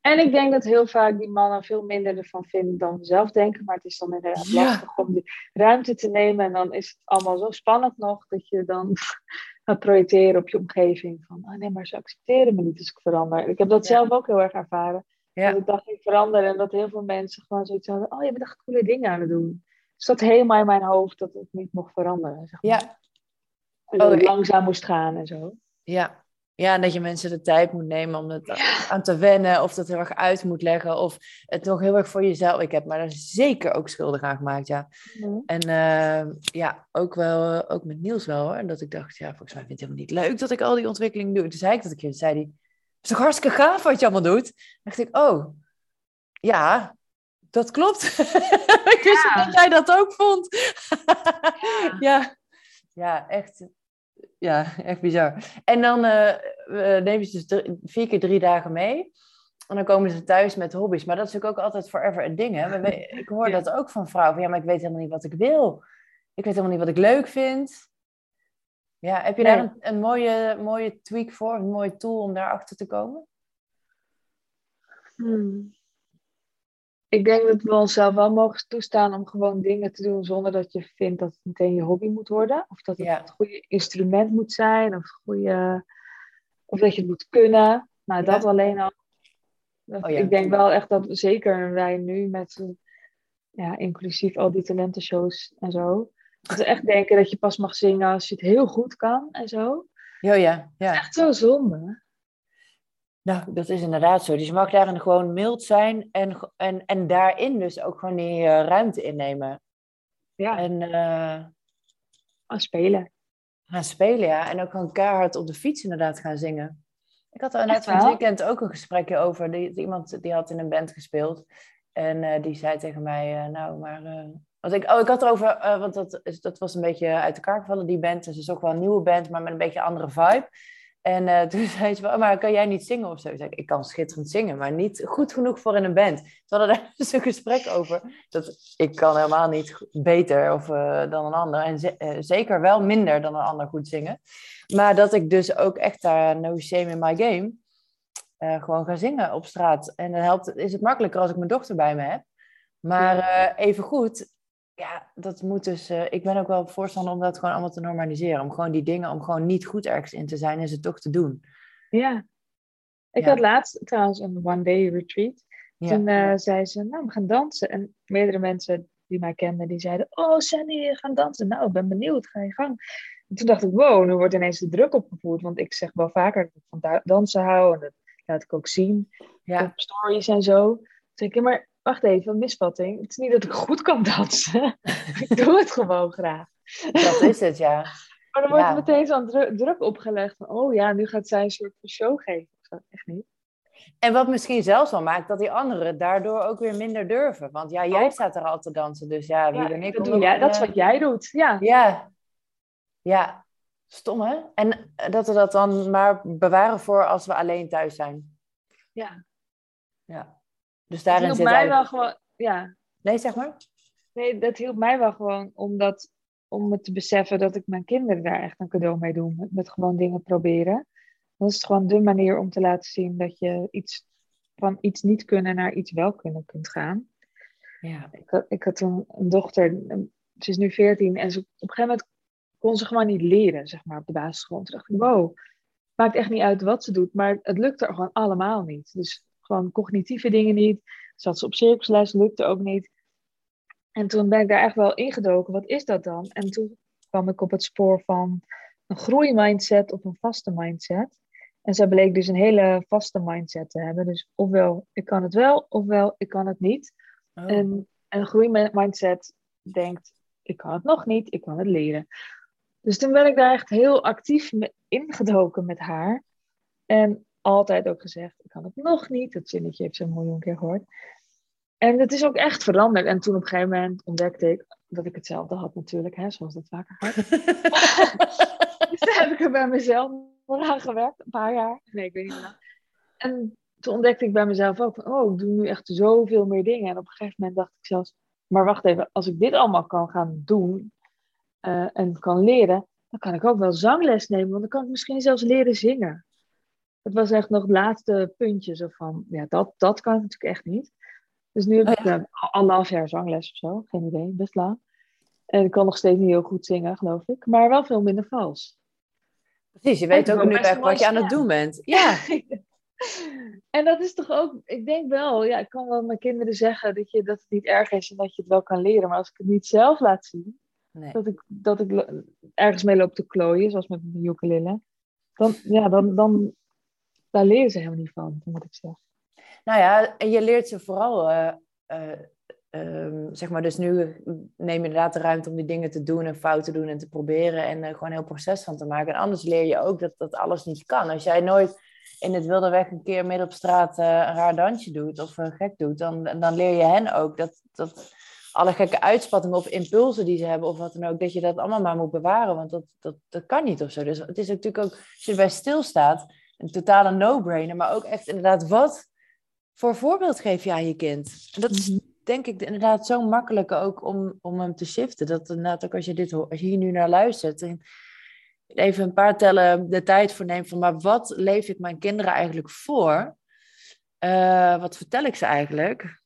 En ik denk dat heel vaak die mannen veel minder ervan vinden dan we zelf denken. Maar het is dan inderdaad Ja. lastig om die ruimte te nemen. En dan is het allemaal zo spannend nog dat je dan gaat projecteren op je omgeving. Van, ah nee, maar ze accepteren me niet als ik verander. Ik heb dat Ja. zelf ook heel erg ervaren. Ja. Dat ik dacht, ik verander en dat heel veel mensen gewoon zoiets hadden. Oh, je bent echt coole dingen aan het doen. Dus dat helemaal in mijn hoofd dat het niet mocht veranderen. Zeg maar. Ja. En dat Oh, het ik- langzaam moest gaan en zo. Ja. ja, en dat je mensen de tijd moet nemen om het aan te wennen, of dat heel erg uit moet leggen, of het nog heel erg voor jezelf. Ik heb me daar zeker ook schuldig aan gemaakt, ja. En eh, ja, ook wel, ook met Niels wel hoor. En dat ik dacht, ja, volgens mij vind ik het helemaal niet leuk dat ik al die ontwikkeling doe. Toen zei ik dat een keer, zei hij, het is toch hartstikke gaaf wat je allemaal doet? Toen dacht ik, oh, ja, dat klopt. ik wist Ja. dat jij dat ook vond. Ja. ja. Ja, echt. Ja, echt bizar. En dan eh, nemen ze dus drie- vier keer drie dagen mee. En dan komen ze thuis met hobby's. Maar dat is natuurlijk ook altijd forever een ding. Hè? Ik hoor Ja. dat ook van vrouwen. Van, ja, maar ik weet helemaal niet wat ik wil. Ik weet helemaal niet wat ik leuk vind. Ja, heb je Nee. daar een, een mooie, mooie tweak voor? Een mooie tool om daarachter te komen? Hmm. Ik denk dat we onszelf wel mogen toestaan om gewoon dingen te doen zonder dat je vindt dat het meteen je hobby moet worden. Of dat het Ja. het goede instrument moet zijn. Of, goede, of dat je het moet kunnen. Nou, dat Ja. alleen al. Dat- Oh ja, ik denk wel echt dat zeker wij nu met, ja, inclusief al die talentenshows en zo. Dat we echt denken dat je pas mag zingen als je het heel goed kan en zo. Ja, ja, ja. Echt zo zonde. Nou, dat is inderdaad zo. Dus je mag daarin gewoon mild zijn en, en, en daarin dus ook gewoon die eh, ruimte innemen. Ja, En eh, aan spelen. gaan spelen, ja. En ook gewoon keihard op de fiets inderdaad gaan zingen. Ik had er Echt van het weekend ook een gesprekje over. Die, iemand die had in een band gespeeld. En eh, die zei tegen mij, nou, maar... want ik, oh, ik had erover, want dat, is- dat was een beetje uit elkaar gevallen, die band. Dus het is ook wel een nieuwe band, maar met een beetje een andere vibe. En eh, toen zei ze, wel, maar kan jij niet zingen of zo? Ik zei, ik kan schitterend zingen, maar niet goed genoeg voor in een band. We hadden daar dus een gesprek over. Dat ik kan helemaal niet beter of, eh, dan een ander. En ze- eh, zeker wel minder dan een ander goed zingen. Maar dat ik dus ook echt daar no shame in my game gewoon ga zingen op straat. En dan helpt, is het makkelijker als ik mijn dochter bij me heb. Maar even goed, ja, dat moet dus. eh, ik ben ook wel voorstander om dat gewoon allemaal te normaliseren. Om gewoon die dingen, om gewoon niet goed ergens in te zijn en ze toch te doen. Ja. Ik Ja. had laatst trouwens een one-day retreat. Ja. Toen eh, zei ze, nou, we gaan dansen. En meerdere mensen die mij kenden, die zeiden, oh Sandy, we gaan dansen. Nou, ik ben benieuwd, ga je gang. En toen dacht ik, wow, nu wordt ineens de druk opgevoerd. Want ik zeg wel vaker dat ik van da- dansen hou. En dat laat ik ook zien ja. op stories en zo. Toen ik, maar wacht even, een misvatting. Het is niet dat ik goed kan dansen. ik doe het gewoon graag. dat is het, ja. Maar dan wordt Ja. er meteen zo'n dru- druk opgelegd. Van, oh ja, nu gaat zij een soort van show geven. of zo. Echt niet. En wat misschien zelfs wel maakt dat die anderen daardoor ook weer minder durven. Want ja, jij staat er al te dansen, dus ja, wie Ja, ben ik? dat, doe jij, dat is eh, wat jij doet. Ja. Ja. Ja. Stom, hè? En dat we dat dan maar bewaren voor als we alleen thuis zijn. ja. Ja. Dus Dat hielp zit mij wel gewoon. Ja. Nee, zeg maar. Nee, dat hielp mij wel gewoon omdat, om me te beseffen dat ik mijn kinderen daar echt een cadeau mee doe. Met, met gewoon dingen proberen. Dat is gewoon de manier om te laten zien dat je iets van iets niet kunnen naar iets wel kunnen kunt gaan. Ja. Ik had, ik had een, een dochter, ze is nu 14 en ze, op een gegeven moment kon ze gewoon niet leren, zeg maar, op de basisschool. Toen dacht ik, wow, maakt echt niet uit wat ze doet, maar het lukt er gewoon allemaal niet. Dus gewoon cognitieve dingen niet. Zat ze op circusles, lukte ook niet. En toen ben ik daar echt wel ingedoken, wat is dat dan? En toen kwam ik op het spoor van een groeimindset of een vaste mindset. En zij bleek dus een hele vaste mindset te hebben. Dus ofwel ik kan het wel, ofwel ik kan het niet. Oh. En een groeimindset denkt, ik kan het nog niet, ik kan het leren. Dus toen ben ik daar echt heel actief ingedoken met haar. En altijd ook gezegd, ik kan het nog niet. Dat zinnetje heeft ze een miljoen keer gehoord. En het is ook echt veranderd. En toen op een gegeven moment ontdekte ik dat ik hetzelfde had natuurlijk, hè, zoals dat vaker gaat. dus toen heb ik er bij mezelf aan gewerkt, een paar jaar. Nee, ik weet niet meer. En toen ontdekte ik bij mezelf ook van, oh, ik doe nu echt zoveel meer dingen. En op een gegeven moment dacht ik zelfs, maar wacht even, als ik dit allemaal kan gaan doen eh, en kan leren, dan kan ik ook wel zangles nemen, want dan kan ik misschien zelfs leren zingen. Het was echt nog het laatste puntje, zo van, ja, dat, dat kan natuurlijk echt niet. Dus nu heb Oh ik ja. eh, anderhalf jaar zangles of zo, geen idee, best lang. En ik kan nog steeds niet heel goed zingen, geloof ik, maar wel veel minder vals. Precies, je weet ook nu echt wat je aan het doen bent. Ja, En dat is toch ook, ik denk wel, ja, ik kan wel mijn kinderen zeggen dat, je, dat het niet erg is en dat je het wel kan leren. Maar als ik het niet zelf laat zien, Nee. dat ik, dat ik ergens mee loop te klooien, zoals met mijn ukulele, dan, ja, dan, dan daar leren ze helemaal niet van, moet ik zeggen. Nou ja, en je leert ze vooral, eh, eh, ehm, zeg maar, dus nu neem je inderdaad de ruimte om die dingen te doen en fouten te doen en te proberen en er gewoon een heel proces van te maken. En anders leer je ook dat dat alles niet kan. Als jij nooit in het wilde weg een keer midden op straat eh, een raar dansje doet of eh, gek doet, dan, dan leer je hen ook dat, dat alle gekke uitspattingen of impulsen die ze hebben of wat dan ook, dat je dat allemaal maar moet bewaren, want dat, dat, dat kan niet of zo. Dus het is natuurlijk ook, als je erbij stilstaat, een totale no-brainer, maar ook echt inderdaad, wat voor voorbeeld geef je aan je kind? En dat is denk ik inderdaad zo makkelijk ook om, om hem te shiften. Dat inderdaad ook als je, dit, als je hier nu naar luistert, en even een paar tellen de tijd voor neemt van, maar wat leef ik mijn kinderen eigenlijk voor? Eh, wat vertel ik ze eigenlijk?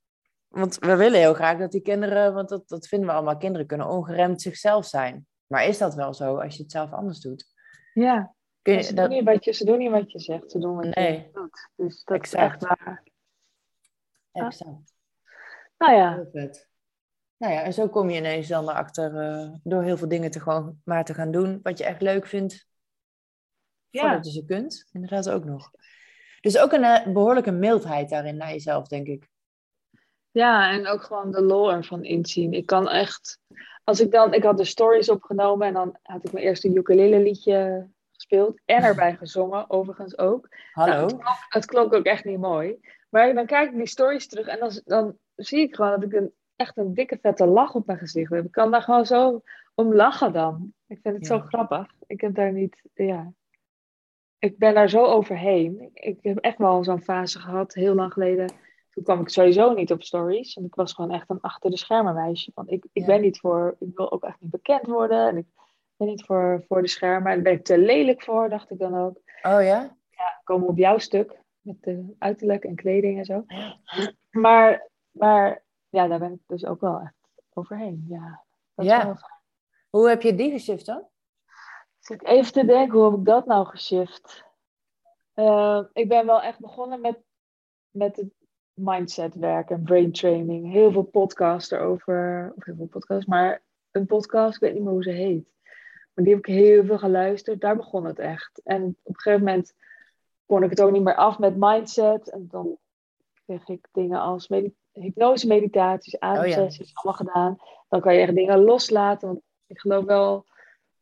Want we willen heel graag dat die kinderen, want dat, dat vinden we allemaal, kinderen kunnen ongeremd zichzelf zijn. Maar is dat wel zo als je het zelf anders doet? Ja, Kun je, ze, dat, doen niet wat je, ze doen niet wat je zegt, ze doen wat Nee. je doet. Dus dat Exact. is echt waar. exact. Nou ja, Heel vet. Nou ja, en zo kom je ineens dan erachter eh, door heel veel dingen te gewoon maar te gaan doen wat je echt leuk vindt. Ja. Voordat je ze kunt, inderdaad ook nog. Dus ook een eh, behoorlijke mildheid daarin naar jezelf, denk ik. Ja, en ook gewoon de lol ervan inzien. Ik kan echt, als ik dan, ik had de stories opgenomen en dan had ik mijn eerste ukulele liedje gespeeld en erbij gezongen, overigens ook. Hallo? Nou, het, klonk, het klonk ook echt niet mooi. Maar dan kijk ik die stories terug en dan, dan zie ik gewoon dat ik een, echt een dikke vette lach op mijn gezicht heb. Ik kan daar gewoon zo om lachen dan. Ik vind het Ja. zo grappig. Ik heb daar niet, ja. Ik ben daar zo overheen. Ik heb echt wel zo'n fase gehad, heel lang geleden. Toen kwam ik sowieso niet op stories. En ik was gewoon echt een achter de schermen meisje. Van ik, ik Ja. ben niet voor, ik wil ook echt niet bekend worden. En ik niet voor, voor de schermen. En daar ben ik te lelijk voor, dacht ik dan ook Oh ja? komen we op jouw stuk. Met de uiterlijk en kleding en zo. Maar, maar ja, daar ben ik dus ook wel echt overheen. Ja, dat is Ja. wel. Hoe heb je die geshift dan? Zit even te denken, hoe heb ik dat nou geshift? Eh, ik ben wel echt begonnen met, met het mindset werken, brain training. Heel veel podcasts erover. Of heel veel podcasts, maar een podcast, ik weet niet meer hoe ze heet. Maar die heb ik heel veel geluisterd. Daar begon het echt. En op een gegeven moment kon ik het ook niet meer af met mindset. En dan kreeg ik dingen als hypnose, meditaties, ademsessies, allemaal gedaan. Dan kan je echt dingen loslaten. Want ik geloof wel,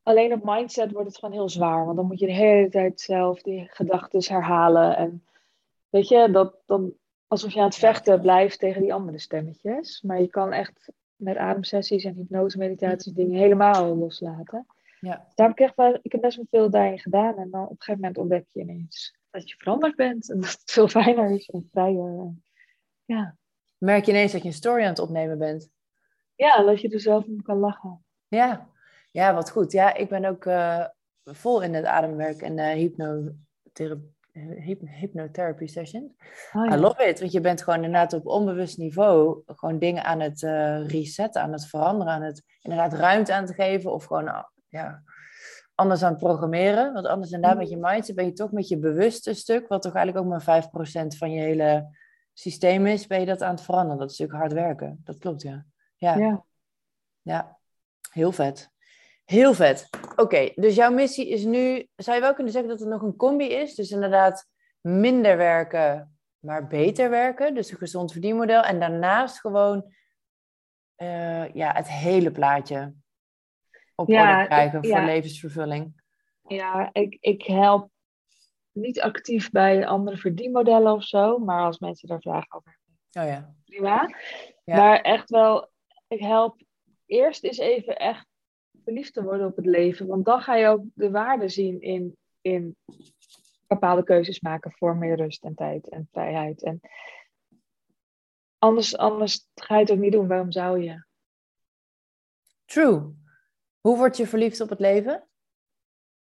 alleen op mindset wordt het gewoon heel zwaar. Want dan moet je de hele tijd zelf die gedachten herhalen. En weet je, dat, dan, alsof je aan het vechten blijft tegen die andere stemmetjes. Maar je kan echt met ademsessies en hypnose, meditaties dingen helemaal loslaten. Ja. Daar heb ik echt wel, ik heb best wel veel daarin gedaan. En dan op een gegeven moment ontdek je ineens dat je veranderd bent. En dat het veel fijner is en vrijer. Ja. Merk je ineens dat je een story aan het opnemen bent? ja, dat je er zelf om kan lachen. Ja, ja wat goed. Ja, ik ben ook eh, vol in het ademwerk en eh hypnotherapie. Hyp- hypnotherapy sessions. Oh, I love it, want je bent gewoon inderdaad op onbewust niveau gewoon dingen aan het eh, resetten, aan het veranderen, aan het inderdaad ruimte aan te geven of gewoon ja, anders aan het programmeren. Want anders inderdaad met je mindset ben je toch met je bewuste stuk, wat toch eigenlijk ook maar 5% van je hele systeem is, ben je dat aan het veranderen. Dat is natuurlijk hard werken. Dat klopt, ja. Ja, ja. ja. heel vet. Heel vet. Oké, dus jouw missie is nu, zou je wel kunnen zeggen dat het nog een combi is? Dus inderdaad minder werken, maar beter werken. Dus een gezond verdienmodel. En daarnaast gewoon eh, ja, het hele plaatje op Ja, orde krijgen voor ja. levensvervulling. Ja, ik, ik help niet actief bij andere verdienmodellen of zo. Maar als mensen daar vragen over hebben, Oh ja. prima. Ja. Maar echt wel, ik help eerst eens even echt verliefd te worden op het leven. Want dan ga je ook de waarde zien in, in bepaalde keuzes maken voor meer rust en tijd en vrijheid. En anders, anders ga je het ook niet doen. Waarom zou je? True. Hoe word je verliefd op het leven?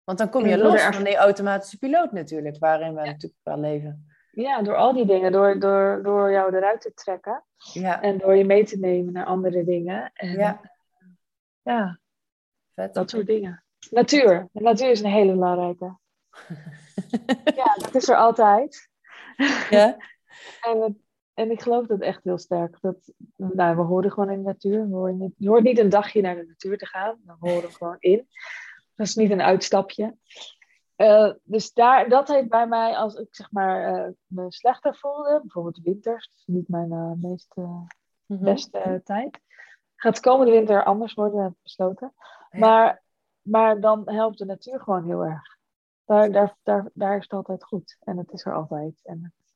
Want dan kom je los er- van die automatische piloot natuurlijk, waarin we natuurlijk wel leven. Ja, door al die dingen. Door, door, door jou eruit te trekken. Ja, En door je mee te nemen naar andere dingen. En, ja, ja, vet. dat soort dingen. Natuur. De natuur is een hele belangrijke. Ja, dat is er altijd. Ja? En, het- en ik geloof dat echt heel sterk. Dat, nou, we horen gewoon in de natuur. We horen niet, je hoort niet een dagje naar de natuur te gaan. We horen gewoon in. Dat is niet een uitstapje. Eh, dus daar, dat heeft bij mij, als ik zeg maar eh, me slechter voelde, bijvoorbeeld winters, is niet mijn eh, meest Mhm. beste tijd. Gaat de komende winter anders worden, heb ik besloten. Ja. Maar, maar dan helpt de natuur gewoon heel erg. Daar, daar, daar, daar is het altijd goed. En het is er altijd. En het,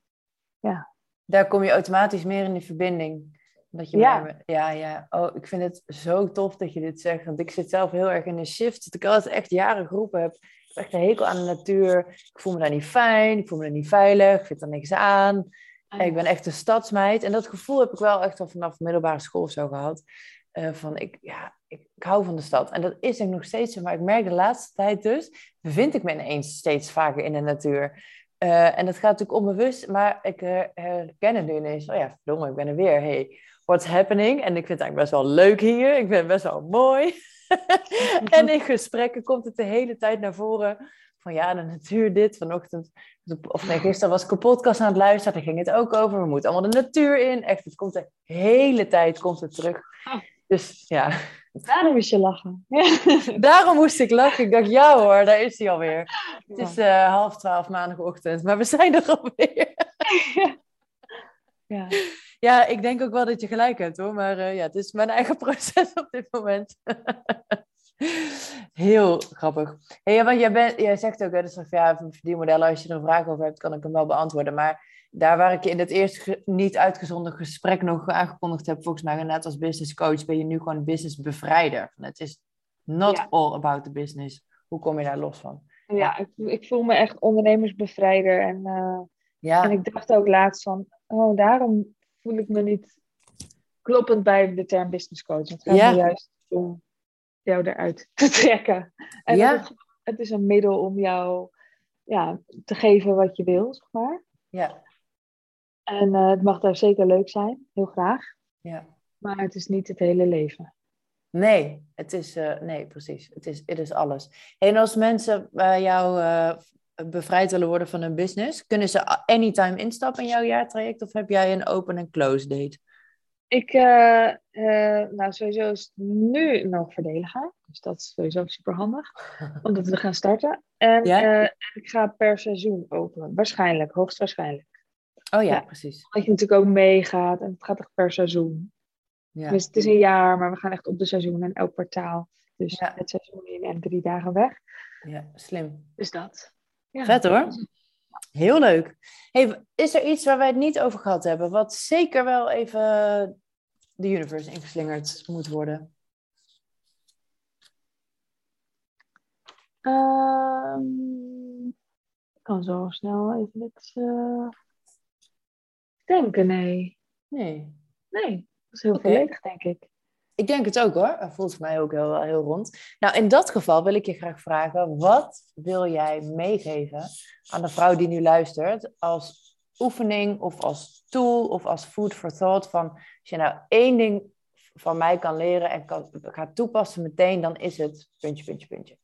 Daar kom je automatisch meer in die verbinding. Dat je Ja. meer- ja, ja. Oh, ik vind het zo tof dat je dit zegt. Want ik zit zelf heel erg in een shift. Dat ik altijd echt jaren geroepen heb. Ik heb echt een hekel aan de natuur. Ik voel me daar niet fijn. Ik voel me daar niet veilig. Ik vind er niks aan. Ik ben echt een stadsmeid. En dat gevoel heb ik wel echt al vanaf middelbare school of zo gehad. Eh, van ik, ja, ik, ik hou van de stad. En dat is ik nog steeds zo. Maar ik merk de laatste tijd dus, bevind ik me ineens steeds vaker in de natuur. Eh, en dat gaat natuurlijk onbewust, maar ik eh, herken het nu ineens. Oh ja, verdomme, ik ben er weer. Hey, what's happening? En ik vind het eigenlijk best wel leuk hier. Ik vind het best wel mooi. en in gesprekken komt het de hele tijd naar voren. Van ja, de natuur dit. Vanochtend, of nee, gisteren was ik een podcast aan het luisteren. Daar ging het ook over. We moeten allemaal de natuur in. Echt, het komt de hele tijd komt het terug. Oh. Dus ja, Daarom is je lachen. daarom moest ik lachen. Ik dacht, ja hoor, daar is hij alweer. Het is eh, half twaalf maandagochtend, maar we zijn er alweer. ja. Ja, ik denk ook wel dat je gelijk hebt hoor. Maar eh, ja, het is mijn eigen proces op dit moment. Heel grappig. Hey, want jij, bent, jij zegt ook, hè, dus ja, verdienmodellen, als je er een vraag over hebt, kan ik hem wel beantwoorden. Maar daar waar ik je in het eerste niet uitgezonden gesprek nog aangekondigd heb, volgens mij net als business coach, ben je nu gewoon business bevrijder. Het is not Ja. all about the business. Hoe kom je daar los van? ja, ik, ik voel me echt ondernemersbevrijder. En, eh, Ja, en ik dacht ook laatst van, oh, daarom voel ik me niet kloppend bij de term business coach. Het gaat Ja. me juist om jou eruit te trekken. En Ja. het, is, het is een middel om jou ja, te geven wat je wil, zeg maar. ja, En eh, het mag daar zeker leuk zijn, heel graag. ja. Maar het is niet het hele leven. Nee, het is, eh, nee, precies. Het is, het is alles. En als mensen bij jou eh, bevrijd willen worden van hun business, kunnen ze anytime instappen in jouw jaartraject of heb jij een open en close date? Ik, nou sowieso is het nu nog voordeliger. Dus dat is sowieso super handig. Omdat we gaan starten. En Ja? en ik ga per seizoen openen. Waarschijnlijk, hoogstwaarschijnlijk. Oh ja, Ja. precies. Dat je natuurlijk ook meegaat. En het gaat echt per seizoen. Ja. Dus het is een jaar, maar we gaan echt op de seizoen en elk kwartaal. Dus Ja. het seizoen in en drie dagen weg. ja, slim. Dus dat. Ja. Vet hoor. Heel leuk. Hey, is er iets waar wij het niet over gehad hebben, wat zeker wel even de universe ingeslingerd moet worden? Ehm, ik kan zo snel even niks denken, nee. Nee. Nee, dat is heel Oké. volledig, denk ik. Ik denk het ook hoor. Dat voelt voor mij ook heel, heel rond. Nou, in dat geval wil ik je graag vragen: wat wil jij meegeven aan de vrouw die nu luistert als oefening of als tool of als food for thought? Van als je nou één ding van mij kan leren en kan, gaat toepassen meteen, dan is het puntje, puntje, puntje.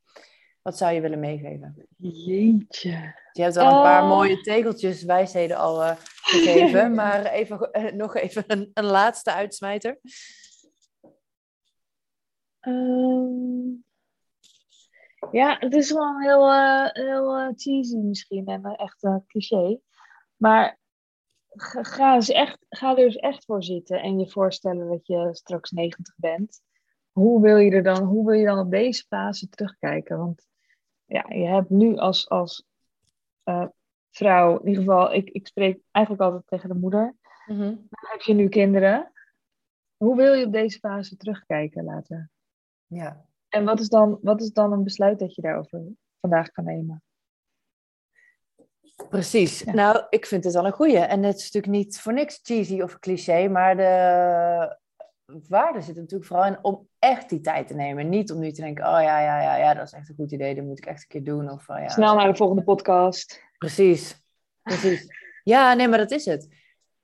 Wat zou je willen meegeven? Jeetje. Je hebt al een paar Eh. mooie tegeltjes wijsheden al eh, gegeven, maar even, eh, nog even een, een laatste uitsmijter. Ehm, ja, het is wel heel, eh, heel cheesy misschien en echt een cliché. Maar ga, ga, eens echt, ga er eens echt voor zitten en je voorstellen dat je straks 90 bent. Hoe wil je er dan, hoe wil je dan op deze fase terugkijken? Want ja, je hebt nu als, als eh, vrouw, in ieder geval, ik, ik spreek eigenlijk altijd tegen de moeder. Heb je nu kinderen? Hoe wil je op deze fase terugkijken later? Ja. En wat is, dan, wat is dan een besluit dat je daarover vandaag kan nemen? Precies. Ja. Nou, ik vind het wel een goeie. En het is natuurlijk niet voor niks cheesy of cliché, maar de waarde zit natuurlijk vooral in om echt die tijd te nemen. Niet om nu te denken, oh ja, ja, ja, ja, dat is echt een goed idee, dat moet ik echt een keer doen. Of, oh ja, Snel naar de volgende podcast. Precies, precies. Ja, nee, maar dat is het.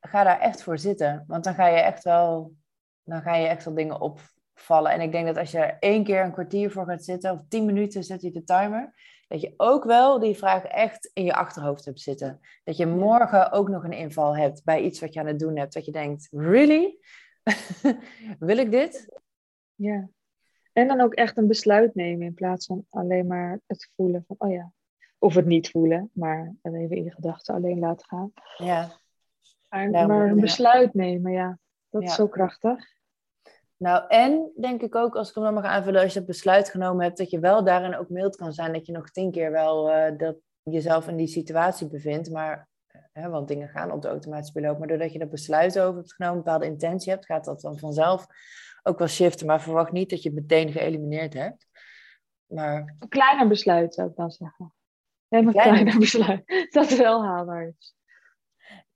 Ga daar echt voor zitten, want dan ga je echt wel, dan ga je echt wel dingen opvallen. En ik denk dat als je er één keer een kwartier voor gaat zitten, of tien minuten zet je de timer, dat je ook wel die vraag echt in je achterhoofd hebt zitten. Dat je morgen ook nog een inval hebt bij iets wat je aan het doen hebt. Dat je denkt, really? Wil ik dit? Ja. En dan ook echt een besluit nemen in plaats van alleen maar het voelen van, oh ja. Of het niet voelen, maar even in je gedachten alleen laten gaan. Ja. Maar, maar een besluit nemen, ja. Dat is zo krachtig. Nou, en denk ik ook, als ik hem dan mag aanvullen, als je het besluit genomen hebt, dat je wel daarin ook mild kan zijn, dat je nog tien keer wel uh, dat jezelf in die situatie bevindt, maar, hè, want dingen gaan op de automatische piloot, maar doordat je dat besluit over hebt genomen, een bepaalde intentie hebt, gaat dat dan vanzelf ook wel shiften, maar verwacht niet dat je het meteen geëlimineerd hebt. Maar... Een kleiner besluit zou ik dan zeggen. Neem een kleiner, kleiner besluit, dat wel haalbaar is.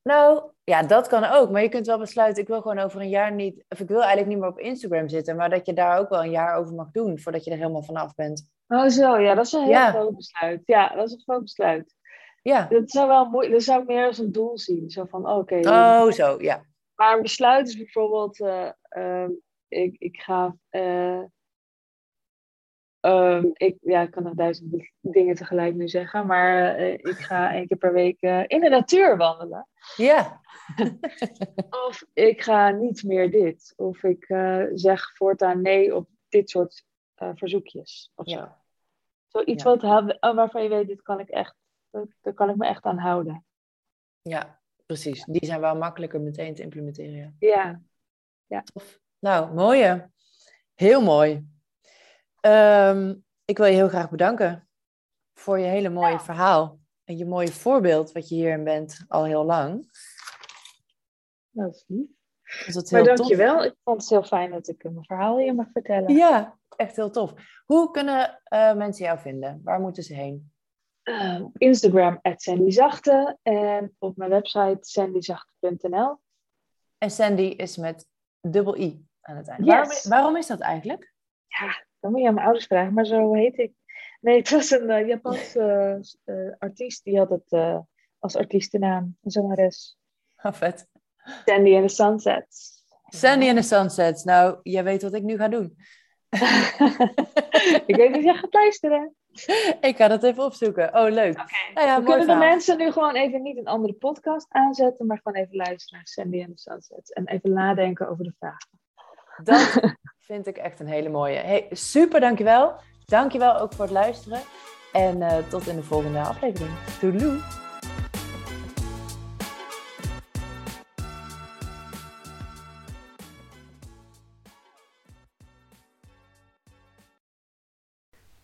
Nou, ja, dat kan ook. Maar je kunt wel besluiten, ik wil gewoon over een jaar niet... Of ik wil eigenlijk niet meer op Instagram zitten. Maar dat je daar ook wel een jaar over mag doen, voordat je er helemaal vanaf bent. Oh zo, ja, dat is een heel groot besluit. Ja, dat is een groot besluit. Ja. Dat zou wel mooi... Dat zou ik meer als een doel zien. Zo van, oké. oh, zo, ja. Maar een besluit is bijvoorbeeld... Uh, uh, ik, ik ga... Uh, Um, ik, ja, ik kan nog duizend dingen tegelijk nu zeggen, maar uh, ik ga één keer per week in de natuur wandelen. Ja. of ik ga niet meer dit. Of ik zeg voortaan nee op dit soort verzoekjes. Of ja. zo. Zoiets ja. wat, waarvan je weet, dit kan ik echt, daar kan ik me echt aan houden. Ja, precies. Die zijn wel makkelijker meteen te implementeren. Ja. ja. Nou, mooie. Heel mooi. Um, ik wil je heel graag bedanken voor je hele mooie verhaal. En je mooie voorbeeld wat je hierin bent al heel lang. Dat is lief. Dus maar dankjewel. Ik vond het heel fijn dat ik mijn verhaal hier mag vertellen. Ja, echt heel tof. Hoe kunnen uh, mensen jou vinden? Waar moeten ze heen? Uh, op Instagram, @sandyzachte en op mijn website sandyzachte.nl. En Sandy is met dubbel I aan het einde. Waarom, waarom is dat eigenlijk? Ja, dan moet je aan mijn ouders vragen, maar zo heet ik. Nee, het was een uh, Japanse uh, artiest. Die had het als artiestennaam, een zangeres. Oh, vet. Sandy and the Sunsets. Sandy and the Sunsets. Nou, jij weet wat ik nu ga doen. ik weet dat jij gaat luisteren. Ik ga dat even opzoeken. Oh, leuk. Okay. Nou ja, We kunnen de mensen nu gewoon even niet een andere podcast aanzetten, maar gewoon even luisteren naar Sandy and the Sunsets. En even nadenken over de vragen. Dat vind ik echt een hele mooie. Hey, super, dankjewel. Dankjewel ook voor het luisteren. En uh, tot in de volgende aflevering. Toedeloe.